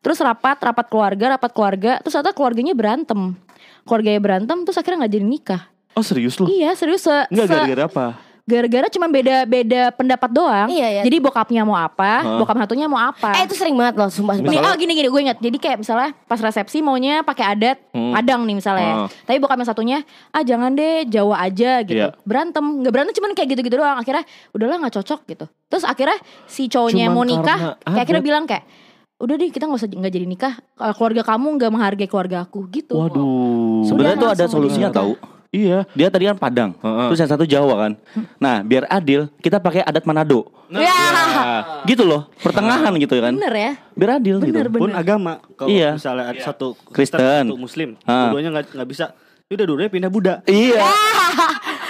Terus rapat Rapat keluarga Rapat keluarga Terus ternyata keluarganya berantem Keluarganya berantem Terus akhirnya gak jadi nikah Oh serius lu? Iya serius se, Enggak se- gara-gara apa? Gara-gara cuma beda-beda pendapat doang Iya, iya. Jadi bokapnya mau apa Hah? Bokap satunya mau apa Eh itu sering banget loh sumpah. Nih, Misalnya- oh gini gini gue ingat. Jadi kayak misalnya pas resepsi maunya pakai adat Hmm. Padang nih misalnya. Ah. Tapi bokap yang satunya ah jangan deh Jawa aja gitu. Iya. Berantem, nggak berantem cuman kayak gitu-gitu doang. Akhirnya udahlah nggak cocok gitu. Terus akhirnya si cowoknya Cuman mau nikah kayak akhirnya bilang kayak udah deh kita nggak usah nggak jadi nikah. Kalau keluarga kamu nggak menghargai keluarga aku gitu. Waduh. Sebenarnya tuh ada solusinya tahu. Iya. Dia tadi kan Padang, Heeh. terus yang satu Jawa kan. Nah, biar adil, kita pakai adat Manado. Ya, Gitu loh, pertengahan gitu kan. bener ya. Biar adil gitu. Bener, bener. Pun agama. Kalau Iya. misalnya ada satu Kristen. satu Muslim, Ah. keduanya nggak nggak bisa. Ya udah dua-duanya pindah Buddha. Iya.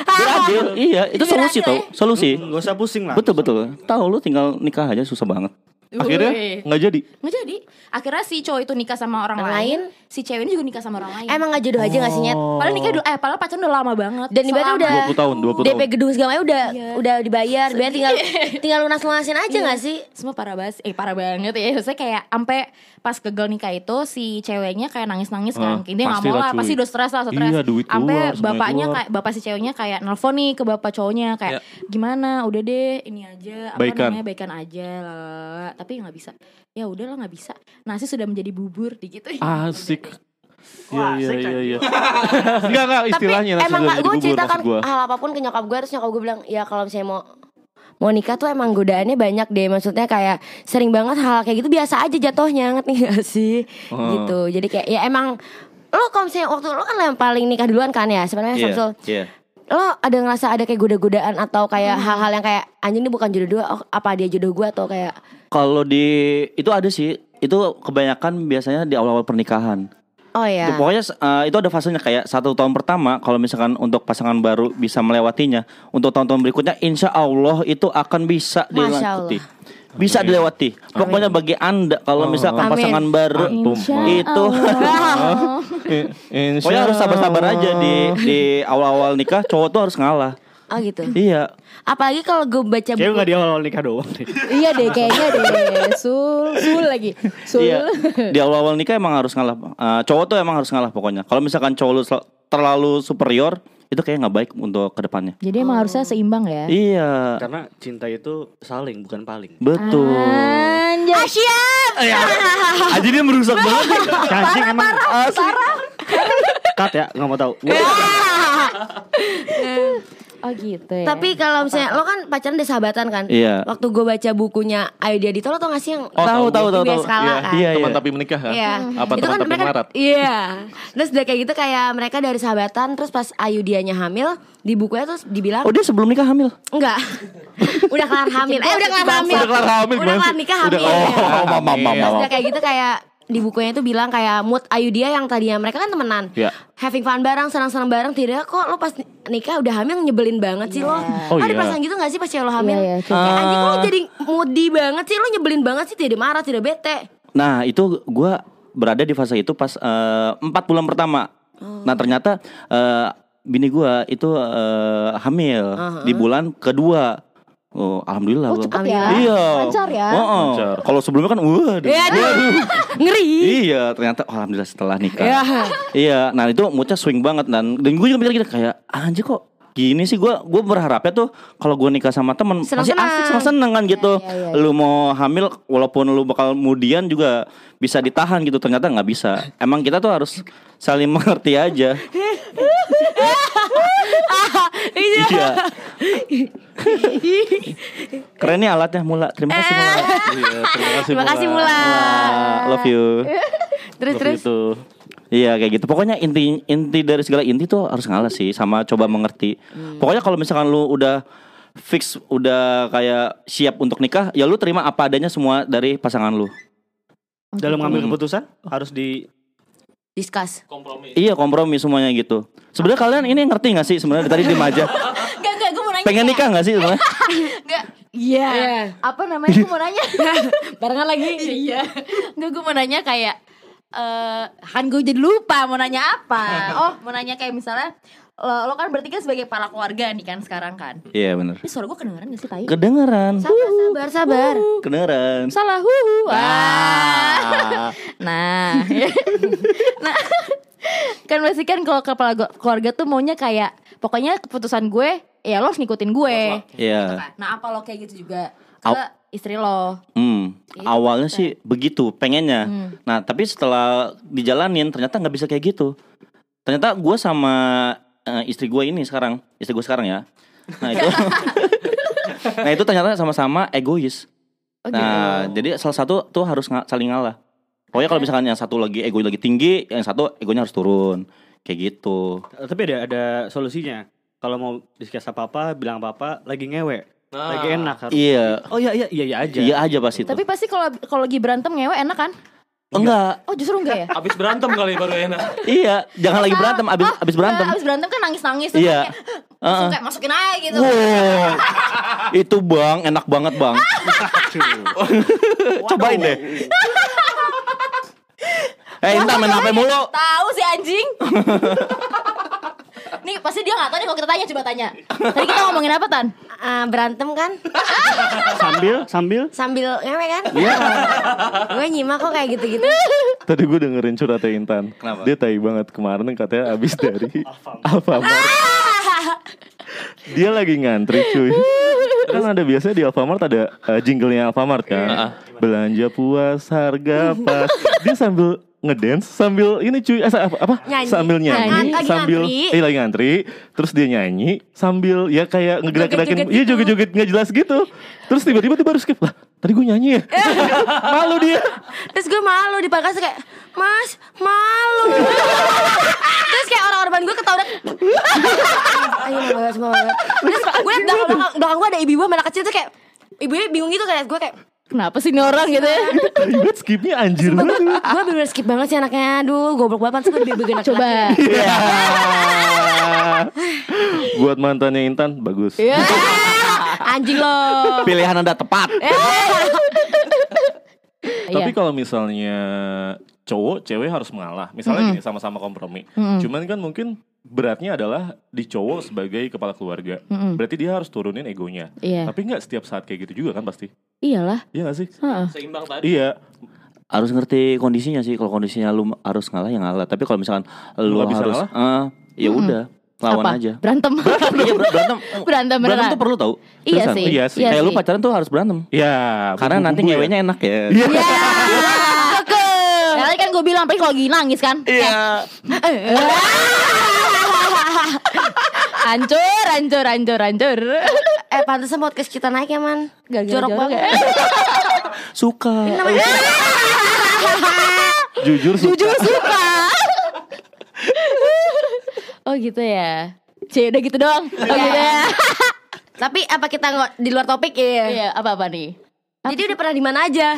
Biar adil. Iya, itu solusi tau. ya? Solusi. Gak usah pusing lah. Betul betul. Tahu lu tinggal nikah aja susah banget. Akhirnya nggak jadi. Nggak jadi. Akhirnya si cowok itu nikah sama orang lain, lain? si cewek ini juga nikah sama orang lain. Emang gak jodoh aja gak sih Nyet? Padahal nikah dulu, eh padahal pacaran udah lama banget. Dan ibaratnya udah 20 tahun, 20 DP tahun. gedung segala macam udah Iya. udah dibayar, biar tinggal tinggal lunas-lunasin aja Iya. gak sih? Semua parah banget, eh parah banget ya. Maksudnya kayak sampai pas gagal nikah itu si ceweknya kayak nangis-nangis kan. Ah, Dia nggak mau lah, pasti udah stres lah, stres. Iya, duit Sampai bapaknya keluar. kayak bapak si ceweknya kayak nelfon nih ke bapak cowoknya kayak Ya. gimana, udah deh ini aja apa Baikan. namanya baikan aja lalala. Tapi nggak bisa. Ya udahlah nggak bisa. Nasi sudah menjadi bubur gitu. Asik. Iya Wah, iya iya iya. Enggak enggak Tapi istilahnya nasi emang gue bubur, ceritakan hal apa pun ke nyokap gue Terus nyokap gue bilang Ya kalau misalnya mau Mau nikah tuh emang godaannya banyak deh Maksudnya kayak sering banget hal kayak gitu Biasa aja jatuhnya Ngerti gak sih Oh. Gitu Jadi kayak ya emang Lo kalau misalnya waktu lo kan yang paling nikah duluan kan ya Sebenarnya Iya. Samsul Iya. Lo ada ngerasa ada kayak goda-godaan Atau kayak hal-hal yang kayak Anjing ini bukan jodoh gue oh, Apa dia jodoh gue Atau kayak Kalau di itu ada sih. Itu kebanyakan biasanya di awal-awal pernikahan. Oh Itu ya pokoknya eh, itu ada fasenya kayak satu tahun pertama kalau misalkan untuk pasangan baru bisa melewatinya, untuk tahun-tahun berikutnya insya Allah itu akan bisa Masya. Bisa dilewati. Pokoknya bagi anda kalau misalkan Amin. pasangan baru Insya itu, insya pokoknya harus sabar-sabar aja di di awal-awal nikah cowok tuh harus ngalah. Oh gitu Iya. Apalagi kalau gue baca Kayaknya buku gak di awal nikah doang deh. Iya deh kayaknya deh Sul Sul lagi Sul Iya. Di awal-awal nikah emang harus ngalah. Eh, cowok tuh emang harus ngalah pokoknya. Kalau misalkan cowok lu terlalu superior, itu kayak nggak baik untuk ke depannya. Jadi emang harusnya seimbang ya Iya. Karena cinta itu saling bukan paling. Betul. Anjay Aja dia merusak banget. Anjing emang asli. Cut ya, nggak mau tahu. Oh gitu ya Tapi kalau misalnya lo kan pacaran udah sahabatan kan? Iya. Waktu gue baca bukunya Ayu Dito lo tau gak sih yang Oh, tahu tahu tahu skala Iya, kan? Iya, Teman iya. tapi menikah kan? Iya. Apa Itu teman kan tapi mereka, melarat? Iya. Terus udah kayak gitu kayak mereka dari sahabatan terus pas Ayu dianya hamil di bukunya terus dibilang Oh dia sebelum nikah hamil. enggak. udah kelar hamil. Eh udah kelar hamil. Udah kelar hamil Udah gimana kelar nikah Udah- hamil. oh, ya. mama mama Terus udah kayak gitu kayak di bukunya itu bilang kayak mood Ayu dia yang tadinya mereka kan temenan. Iya. Having fun bareng, senang-senang bareng tidak kok lo pas nikah udah hamil nyebelin banget sih lo. Oh, Ada iya. perasaan gitu gak sih pas cewek lo hamil? Iya, iya, Kayak anjing lo jadi moody banget sih lo nyebelin banget sih tidak marah tidak bete. Nah itu gua berada di fase itu pas eh, empat bulan pertama. Nah ternyata eh, bini gua itu eh, hamil di bulan kedua. Oh, alhamdulillah. Oh gua. cepet ya Iya. Lancar ya Heeh. Lancar. Kalau sebelumnya kan waduh. Ya, aduh. Ngeri. Iya, ternyata oh, alhamdulillah setelah nikah. Iya. Iya, nah itu moodnya swing banget dan dan gue juga mikir gitu kayak anjir kok gini sih gue gue berharapnya tuh kalau gue nikah sama temen masih asik senang seneng kan gitu iya, iya. lu mau hamil walaupun lu bakal kemudian juga bisa ditahan gitu ternyata nggak bisa emang kita tuh harus saling mengerti aja iya keren nih alatnya mula terima kasih mula Iya, terima kasih. Terima kasih Mula. Mula. Mula, love you Terus Love terus. you. Iya kayak gitu. Pokoknya inti inti dari segala inti tuh harus ngalah sih sama coba mengerti. Pokoknya kalau misalkan lu udah fix udah kayak siap untuk nikah, ya lu terima apa adanya semua dari pasangan lu. Dalam ngambil keputusan harus di Discuss. kompromi. Iya kompromi semuanya gitu. Sebenarnya kalian ini ngerti gak sih sebenarnya? Dari tadi diem aja? Enggak, enggak, gue mau nanya. Pengen nikah gak sih sebenarnya? Enggak Iya. Apa namanya? Gue mau nanya. Barengan lagi. Iya. Enggak gue mau nanya kayak eh Kan gue jadi lupa mau nanya apa Oh mau nanya kayak misalnya Lo, lo kan berarti kan sebagai kepala keluarga nih kan sekarang kan Iya bener. Ini suara gue kedengeran gak sih Tai? Kedengeran. Sabar sabar sabar. Kedengeran. Salah huhu Wah. Nah Nah Kan pasti kan kalau kepala keluarga tuh maunya kayak Pokoknya keputusan gue Ya lo harus ngikutin gue Gitu Iya. kan. Nah apa lo kayak gitu juga Ke istri lo Hmm, awalnya sih begitu pengennya. Nah tapi setelah dijalanin ternyata nggak bisa kayak gitu. Ternyata gue sama eh, istri gue ini sekarang, istri gue sekarang ya. Nah itu, nah itu ternyata sama-sama egois. Nah jadi salah satu tuh harus nga- saling ngalah. Pokoknya kalau misalkan yang satu lagi ego lagi tinggi, yang satu egonya harus turun. Kayak gitu. tapi ada ada solusinya. Kalau mau discuss apa-apa, bilang apa-apa, lagi ngewe. Nah. Lagi enak harus. Iya, Oh iya iya iya iya aja. iya aja pas itu. Tapi pasti kalau kalau lagi berantem ngewe enak kan? Enggak, Oh justru enggak ya? abis berantem kali baru enak iya, jangan lagi berantem, abis, Oh, abis berantem. Abis berantem kan nangis-nangis Iya. Langsung Heeh. kayak masukin aja gitu. Wow, itu bang, enak banget bang. Cobain deh. Eh, Intan main HP mulu. Tahu si anjing. Nih pasti dia gak tahu nih kalau kita tanya coba tanya. Tadi kita ngomongin apa Tan? Ah, berantem kan? Sambil sambil Sambil ngewe kan? Iya. Gue nyimak kok kayak gitu-gitu. Tadi gue dengerin curhatnya Intan. Kenapa? Dia tai banget kemarin katanya abis dari Alfamart. Dia lagi ngantri cuy. Kan ada biasanya di Alfamart ada uh, jinglenya Alfamart kan. Belanja puas, harga pas. Dia sambil ngedance sambil ini cuy eh, apa, apa? Nyanyi. sambil nyanyi Nyanyi. Lagi sambil ngantri. eh lagi ngantri terus dia nyanyi sambil ya kayak ngegerak-gerakin iya gitu. joget-joget nggak jelas gitu terus tiba-tiba dia baru skip lah tadi gue nyanyi ya malu dia Terus gue malu di pakas kayak Mas malu Terus kayak orang-orang gue ketawa Ayo banget semua banget Terus gue liat belakang, belakang, gue ada ibu-ibu anak kecil tuh kayak Ibunya bingung gitu kayak gue kayak Kenapa sih ini orang gitu ya? Ribet skipnya anjir Gue bener skip banget sih anaknya Aduh goblok banget Terus gue dibikin Coba. Iya. Buat mantannya Intan bagus. Iya. Anjing lo Pilihan anda tepat. Tapi kalau misalnya cowok cewek harus mengalah. Misalnya gini sama-sama kompromi. Cuman kan mungkin beratnya adalah di cowok sebagai kepala keluarga. Berarti dia harus turunin egonya. Iya. Tapi nggak setiap saat kayak gitu juga kan pasti. Iyalah. Iya gak sih? Heeh. Seimbang tadi. Iya. Harus ngerti kondisinya sih. Kalau kondisinya lu harus ngalah ya ngalah. Tapi kalau misalkan lu, Lu harus, ngalah? eh, ya udah lawan Apa? aja. Berantem. Iya ber- berantem. Berantem Berantem tuh perlu tau. Iya Seriusan. sih. Iya sih. Kayak lu pacaran tuh harus berantem. Ya. Karena nanti bumbu-bumbu ya. ngewenya enak ya. Iya. Ya, tadi kan gue bilang, apalagi kalau lagi nangis kan. Iya. Hancur, hancur, hancur, hancur. Eh pantesan podcast kita naik ya man Gara-gara Jorok jorok banget ya. Suka. Jujur suka. Jujur suka. oh gitu ya. Cie udah gitu doang. Oh gitu ya. Tapi apa kita nggak di luar topik ya Iya, apa-apa nih? Jadi udah pernah di mana aja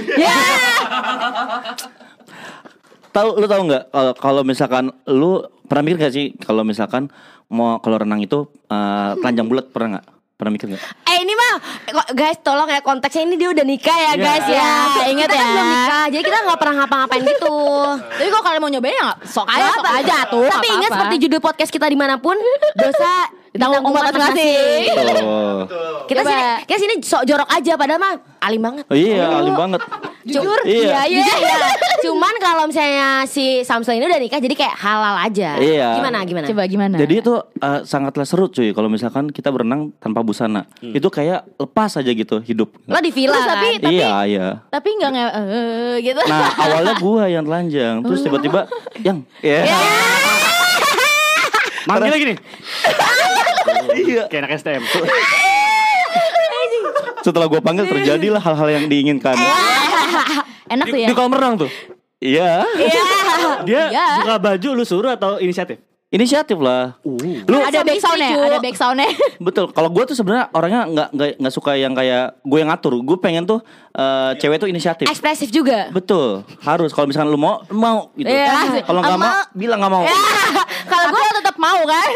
Tahu lu tahu nggak kalau kalau misalkan lu pernah mikir gak sih kalau misalkan mau kalau renang itu eh, telanjang bulat pernah nggak? Pernah mikir nggak? Eh ini mah kok- guys tolong ya konteksnya ini dia udah nikah ya guys ya. Ya, ingat kita kan ya. belum nikah, jadi kita nggak pernah ngapa-ngapain gitu. Tapi kalau kalian mau nyobain ya nggak? Sok aja, sok aja tuh. Tapi ingat seperti judul podcast kita di mana pun dosa Ditanggung ditanggung masing-masing. Oh, Kita Coba. sini, kita sini sok jorok aja padahal mah alim banget. oh iya alim banget. Jujur, Iya. iya, iya. Cuman kalau misalnya si Samsul ini udah nikah jadi kayak halal aja. Iya. Gimana gimana? Coba gimana? Jadi itu eh, sangatlah seru cuy kalau misalkan kita berenang tanpa busana. Itu kayak lepas aja gitu hidup. Lo di villa Terus kan? tapi tapi iya, iya. tapi nggak nge eh, gitu. Nah, awalnya gua yang telanjang, terus tiba-tiba yang ya. Manggilnya gini. Iya. Kayak anak STM. Setelah gua panggil terjadilah hal-hal yang diinginkan. Enak tuh ya. di kolam renang tuh. Iya. Dia Iya. buka baju lu suruh atau inisiatif? Inisiatif lah. Lu ada Suami back soundnya, istri, Cu. ada back soundnya. Betul. Kalau gue tuh sebenarnya orangnya nggak nggak nggak suka yang kayak gue yang ngatur. Gue pengen tuh eh, cewek tuh inisiatif. Ekspresif juga. Betul. Harus. Kalau misalkan lu mau, mau gitu. Iya. Kalau nggak mau, bilang nggak mau. Kalau gue tetap mau kan.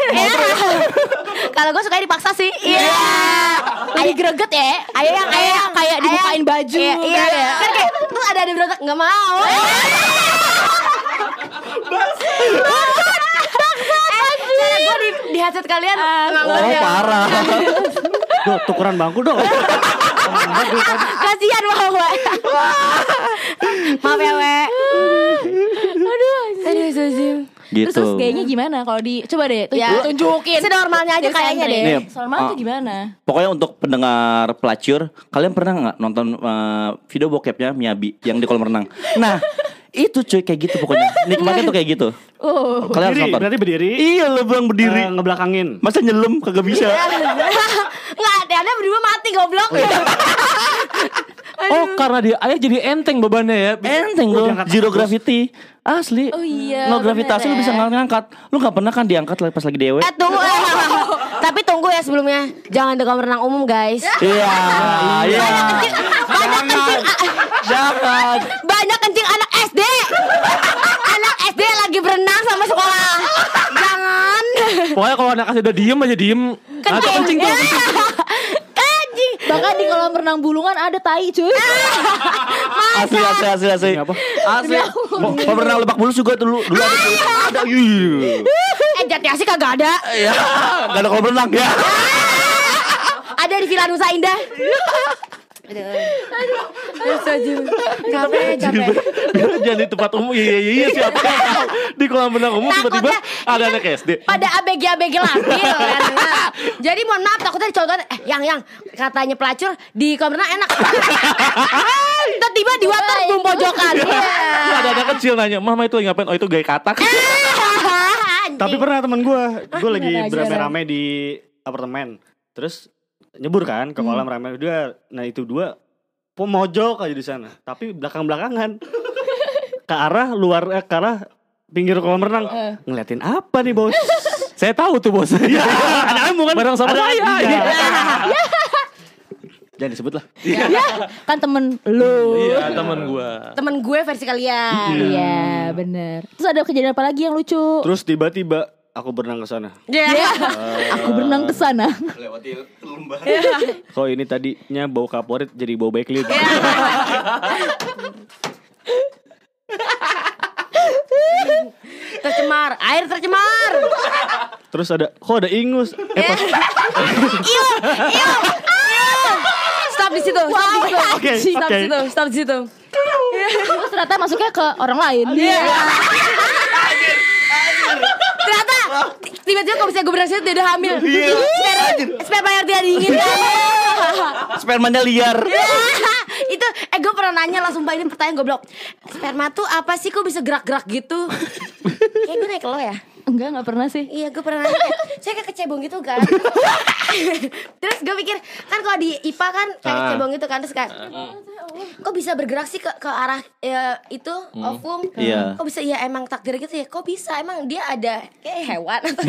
Kalau gue suka dipaksa sih. Iya. Lebih greget ya. Ayo yang ayo yang kayak dibukain baju. Iya, iya. kan ya. Kan kayak terus ada ada berontak nggak mau. Eh, gue di, di headset kalian nggak Oh parah. Duh, tukeran bangku dong. Kasihan we. Maaf ya we. Aduh, aduh, Zazim. gitu. Terus, terus gayanya gimana kalau di coba deh tuh Ya. tunjukin. Senormalnya aja kayaknya deh. Nih, Normal ah. tuh gimana? Pokoknya untuk pendengar pelacur, kalian pernah nggak nonton eh, video bokepnya Miyabi yang di kolam renang? Nah, itu cuy kayak gitu pokoknya. Nikmatnya tuh kayak gitu. Oh. Kalian harus Berdiri, nonton. berarti berdiri. Iya, lu bilang berdiri. eh, ngebelakangin. Masa nyelam kagak bisa? Nggak ada, anda berdua mati goblok. Oh, karena dia ayah jadi enteng bebannya ya. Enteng diangkat zero terus. gravity. Asli. Oh iya, bener gravitasi lu ya. bisa ngangkat. Lu gak pernah kan diangkat pas lagi dewe? Eh tunggu eh. Tapi tunggu ya sebelumnya Jangan di kolam renang umum guys Iya, iya. Banyak kencing Jangan. Banyak kencing anak SD Anak SD lagi berenang sama sekolah Jangan Pokoknya kalau anak kasih udah diem aja diem. Atau kencing tuh. Bahkan di kolam renang bulungan ada tai cuy. Asli asli asli asli. Apa? Asli. Mau mau pernah lebak bulus juga dulu dulu ada. Ada. Iya. Eh jati asih kagak ada. Ya, enggak ada kolam renang ya. Ada di Villa Nusa Indah. Aduh. Aduh. Aduh. Capek, capek. Jangan di tempat umum Iya iya iya siapa yang tahu Di kolam renang umum tiba-tiba Takutnya- Ada anak SD pada ABG-ABG labil kan. Nah, Jadi mohon maaf takutnya dicontohin eh yang yang katanya pelacur di kolam renang enak. Tiba-tiba di water boom pojokan. Iya. Ada anak kecil nanya Mama itu lagi ngapain Oh itu gaya katak Anjing. Tapi pernah teman gue, gue lagi beramai-ramai di apartemen. Terus nyebur kan ke Hmm. kolam ramai dua. Nah itu dua pemojok aja di sana. Tapi belakang-belakangan ke arah luar eh, ke arah pinggir kolam renang. Eh. Ngeliatin apa nih bos? Saya tahu tuh bos. Iya, ada kamu kan? Bareng sama saya. iya. Iya. Jangan disebut lah. kan temen lu. Iya temen gua. Temen gue versi kalian. Iya bener. Terus ada kejadian apa lagi yang lucu? Terus tiba-tiba aku berenang ke sana. Iya. Aku berenang ke sana. Kok ini tadinya bau kaporit jadi bau backlit. Tercemar, air tercemar. Terus ada kok ada ingus. Eh pas Iu, iu, iu. Stop di situ, stop di situ. Oke, Stop oke. di situ, stop di situ. Terus ternyata masuknya ke orang lain. Iya. Ternyata tiba-tiba kalau misalnya gue berhasil dia udah hamil. Sperma, sperma yang tidak diinginkan. Spermanya liar. itu eh gue pernah nanya sumpah ini pertanyaan goblok sperma tuh apa sih kok bisa gerak-gerak gitu kayak gue naik ke lo ya Enggak, enggak pernah sih. Iya gue pernah. Nanya Saya kayak kecebong gitu kan. Terus gue pikir Kan kalau di IPA kan Kayak Ah. kecebong gitu kan Terus kayak Kok bisa bergerak sih ke, ke arah ya, Itu Ovum Iya. Kok bisa ya emang takdir gitu ya? Kok bisa? Emang dia ada Kayak hewan atau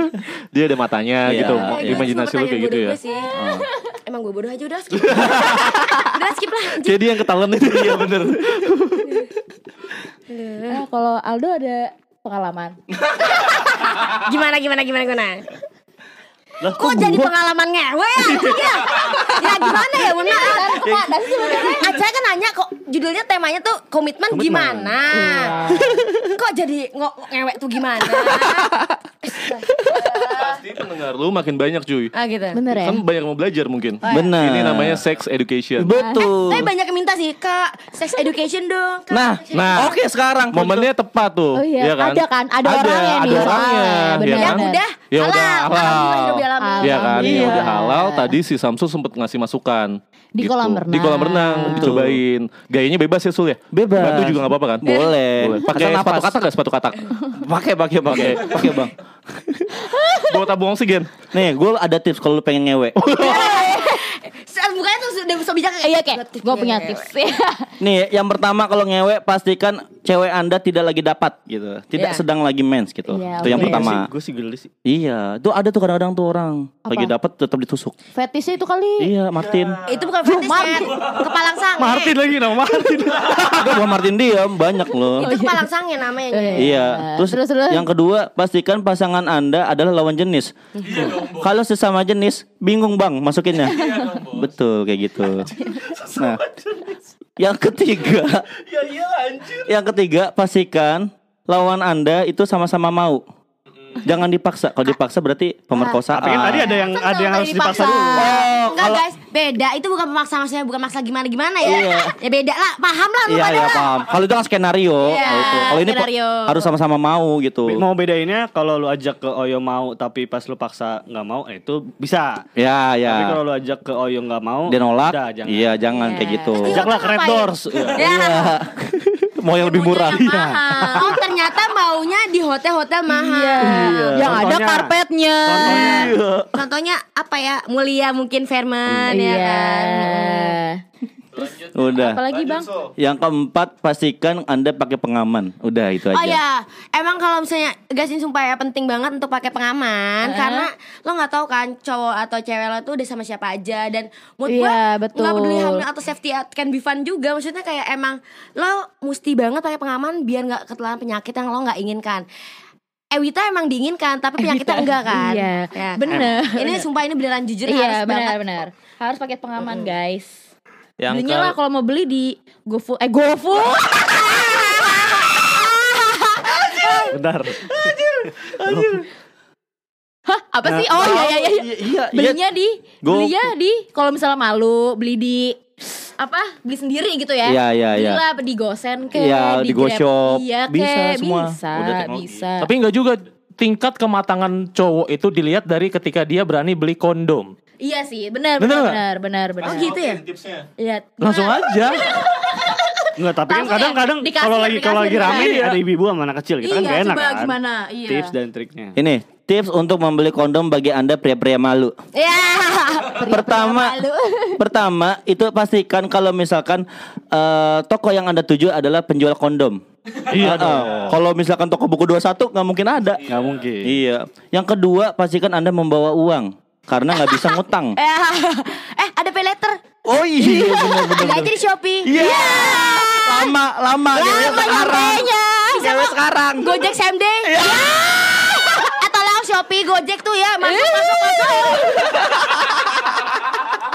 Dia ada matanya Iya, gitu iya. Imajinasi lu kayak gitu ya? sih. Emang gue bodoh aja udah skip. Udah skip lah dia yang ketahuan itu Iya bener. Nah, kalau Aldo ada pengalaman. Gimana gimana gimana gimana Lah, Kok jadi pengalaman ngewe ya? Iya. Ya gimana ya ada sih sebenarnya? Acara kan nanya kok judulnya temanya tuh komitmen, gimana? Kok jadi ngo ngewek tuh gimana? Pasti pendengar lu makin banyak cuy ah gitu. Bener ya? Kan banyak mau belajar mungkin Benar. Ini namanya sex education Betul. Tapi banyak yang minta sih kak sex education dong. Kak. Nah, Nah oke sekarang Momennya tepat tuh Oh iya, ya kan? ada kan? Ada orangnya ada nih, orangnya ya kan? Udah Ya udah halal. halal Hidup di alam. Iya kan, Iya. yang udah halal tadi si Samsul sempat ngasih masukan Di Gitu. kolam renang. Di kolam renang dicobain. Gayanya bebas ya Sul ya? Bebas. Batu juga gak apa-apa kan? Boleh. Boleh. Pakai sepatu katak gak sepatu katak? Pakai pakai pakai pakai bang. Bawa tabung oksigen. Nih, gue ada tips kalau lu pengen ngewe. Mukanya tuh sudah so bijak Iya kayak gue punya tips ya. Nih, yang pertama kalau ngewe pastikan cewek Anda tidak lagi dapat gitu. Tidak Iya. sedang lagi mens gitu. Iya, itu yang pertama. Gue sih geli sih. Iya, itu ada tuh kadang-kadang tuh orang lagi Apa? dapat tetap ditusuk. Fetisnya itu kali. Iya, Martin. Itu bukan fetish Nen. Kepalang sange. Martin lagi nama Martin. Enggak bukan Martin diam, banyak loh. Itu kepalang sange namanya. Iya, terus, Terus, terus. yang kedua pastikan pasangan anda adalah lawan jenis. Kalau sesama jenis, bingung bang masukinnya. Betul kayak gitu. Nah, yang ketiga, yang ketiga pastikan lawan anda itu sama-sama mau. Jangan dipaksa. Kalau dipaksa berarti pemerkosaan. Tapi kan tadi ada yang Kan ada yang harus dipaksa dipaksa. dulu. Oh, Enggak kalau guys, beda. Itu bukan memaksa maksudnya bukan maksa gimana-gimana ya. Iya. Ya beda lah, paham lah lu Iya iya paham. Kalau itu kan skenario. Iya, Kalau itu. Kalau ini skenario. harus sama-sama mau gitu. Mau bedainnya kalau lu ajak ke Oyo mau tapi pas lu paksa nggak mau, eh, itu bisa. Ya Tapi kalau lu ajak ke Oyo nggak mau, Dia nolak. udah, jangan. Iya jangan kayak gitu. Ajaklah ke Red Ngapain? Doors. Ya. Mau yang lebih murah. Yang mahal. Oh ternyata maunya di hotel-hotel mahal. Yang ada Contohnya- karpetnya. Contohnya Contohnya apa ya? Mulia mungkin Firman ya Iya. Kan. Udah. Apalagi bang? Yang keempat pastikan anda pakai pengaman. Udah itu aja. Oh ya, emang kalau misalnya guys ini sumpah ya penting banget untuk pakai pengaman karena lo nggak tahu kan cowok atau cewek lo tuh udah sama siapa aja dan mood Iya, gua betul. nggak peduli hamil atau safety at- can be fun juga maksudnya kayak emang lo mesti banget pakai pengaman biar nggak ketularan penyakit yang lo nggak inginkan. Ewita emang dingin kan, tapi penyakitnya enggak kan? Iya, Ya. bener. Ini sumpah ini beneran jujur Iya harus benar banget. benar. Harus pakai pengaman guys. Yang Belinya ke- lah kalau mau beli di GoFood eh GoFood. Bentar. Hah, apa sih? Oh iya iya iya. Iya, iya. Belinya di Go- belinya di kalau misalnya malu beli di apa? Beli sendiri gitu ya. Iya, iya, iya. Di Gosen ke Iya, di Grab. GoShop. Iya, Bisa kek, semua. Bisa, Udah teknologi. bisa. Tapi enggak juga tingkat kematangan cowok itu dilihat dari ketika dia berani beli kondom. Iya sih, benar benar benar benar benar. Oh gitu ya? Iya. Langsung aja. Enggak, tapi kan Langsung ya, kadang-kadang kalau lagi kalau lagi rame nih ada ibu-ibu sama anak kecil kita kan Iya, gak enak coba kan. gimana? Iya. Tips dan triknya. Ini tips untuk membeli kondom bagi anda pria-pria malu. Ya. pertama, pertama itu pastikan kalau misalkan eh, toko yang anda tuju adalah penjual kondom. Iya Ah, ah. Kalau misalkan toko buku 21 nggak mungkin ada. Nggak mungkin. Iya. Yang kedua pastikan anda membawa uang karena nggak bisa ngutang. eh, ada pay letter. Oh iya benar. Beli aja di Shopee. Iya. Lama lama cewek Lama sekarang. Cewek sekarang. Gojek same day. Ya. Eh tolong Shopee, Gojek tuh ya masuk masuk masuk.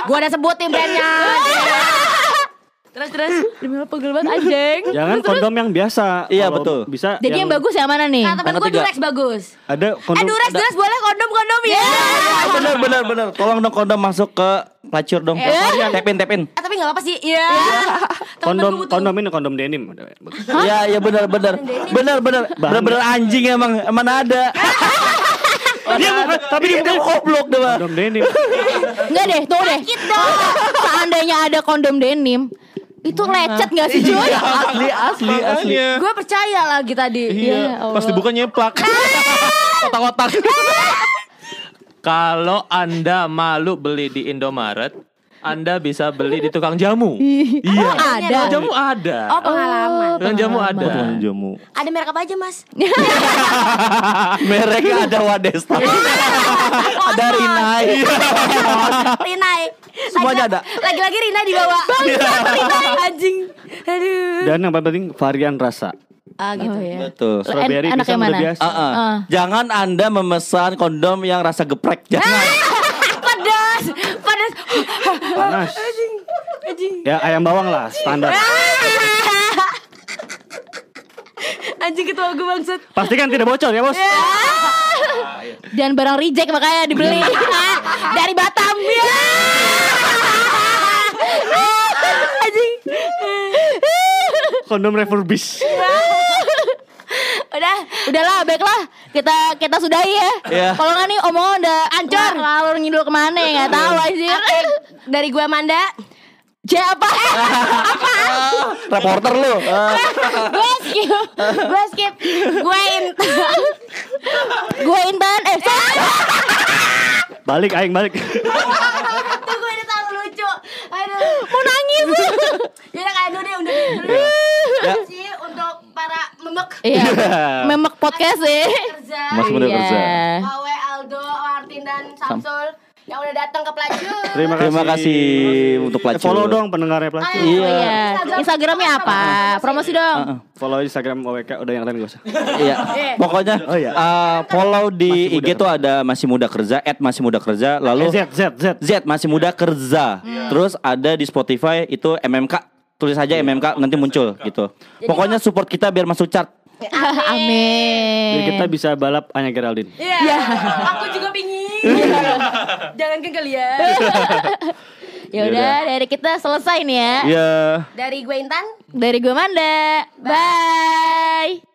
Gua udah sebutin brandnya. Terus terus demi apa pegel banget anjing. Jangan kondom yang biasa. Iya, Kalau betul. Bisa Jadi yang bagus yang mana nih? Kata temen Yang gue. Durex bagus. ada Eh kondom Durex Durex boleh kondom kondom ya. benar benar benar. Tolong dong kondom masuk ke pelacur dong. Tepin tepin. Eh tapi nggak apa-apa sih. Iya. Temen kondom gue butuh. kondom ini kondom denim. Ada. Iya iya benar benar. Benar benar. Benar benar anjing emang mana ada. Dia bukan tapi dia bukan goblok deh. Kondom denim. Enggak deh, tuh deh. Seandainya ada kondom denim, itu lecet gak sih cuy? Asli asli asli. Gue percaya lagi tadi. Iya, Pas dibuka nyeplak. Kotak-kotak. Kalau Anda malu beli di Indomaret, Anda bisa beli di tukang jamu. Iya. ada. Tukang jamu ada. Oh pengalaman. Tukang jamu ada. Tukang jamu. Ada merek apa aja mas? Mereknya ada Wadesta. ada Rinai. Rinai. Semuanya ada. Lagi-lagi Rina dibawa. Rinai anjing. Aduh. Dan yang paling penting varian rasa. Ah gitu. Oh ya. Betul. Strawberry enak bisa yang mana? biasa. Ah, ah. Ah. Jangan Anda memesan kondom yang rasa geprek. Jangan. Pedas. Panas. Ya ayam bawang lah standar. Anjing ketua gue bangsat. Pastikan tidak bocor ya bos. Dan barang reject makanya dibeli dari Batam. Ya. Anjing. Kondom refurbish. Udah. Udahlah, baiklah. Kita kita sudahi ya. Iya. Kalau nggak nih omongan udah ancur. Lalu ngidul ke mana ya nggak tahu anjir. Dari gue Amanda. C apa? Reporter lu. Gue skip. Gue skip. Gue Intan. Gue Intan. Eh, Balik aing balik. Tuh gue. Aduh. Mau nangis. Yaudah kayak dulu deh. Udah dulu. sih untuk para memek iya. Memek podcast sih. kerja. Masih muda Iya. kerja. Awe, Aldo, Martin dan Samsul yang udah datang ke pelacur. Terima kasih. Terima kasih untuk Eh, pelacur. follow dong pendengarnya pelacur. Ayo. Oh iya. Instagramnya apa? Promosi dong. Ah, ah. Follow Instagram OWK udah yang lain gak usah. Iya. Pokoknya Oh, iya. eh, follow di Masih IG tuh ada masih muda kerja, at masih muda kerja, lalu Z Z Z. Z masih muda kerja. Terus ada di Spotify itu MMK. Tulis aja MMK nanti muncul gitu. Pokoknya support kita biar masuk chart. Amin. Jadi kita bisa balap Anya Geraldine. Iya. Aku juga pingin. Jangan ke kalian. Ya udah dari kita selesai nih ya. Iya. Dari gue Intan. Dari gue Manda. Bye.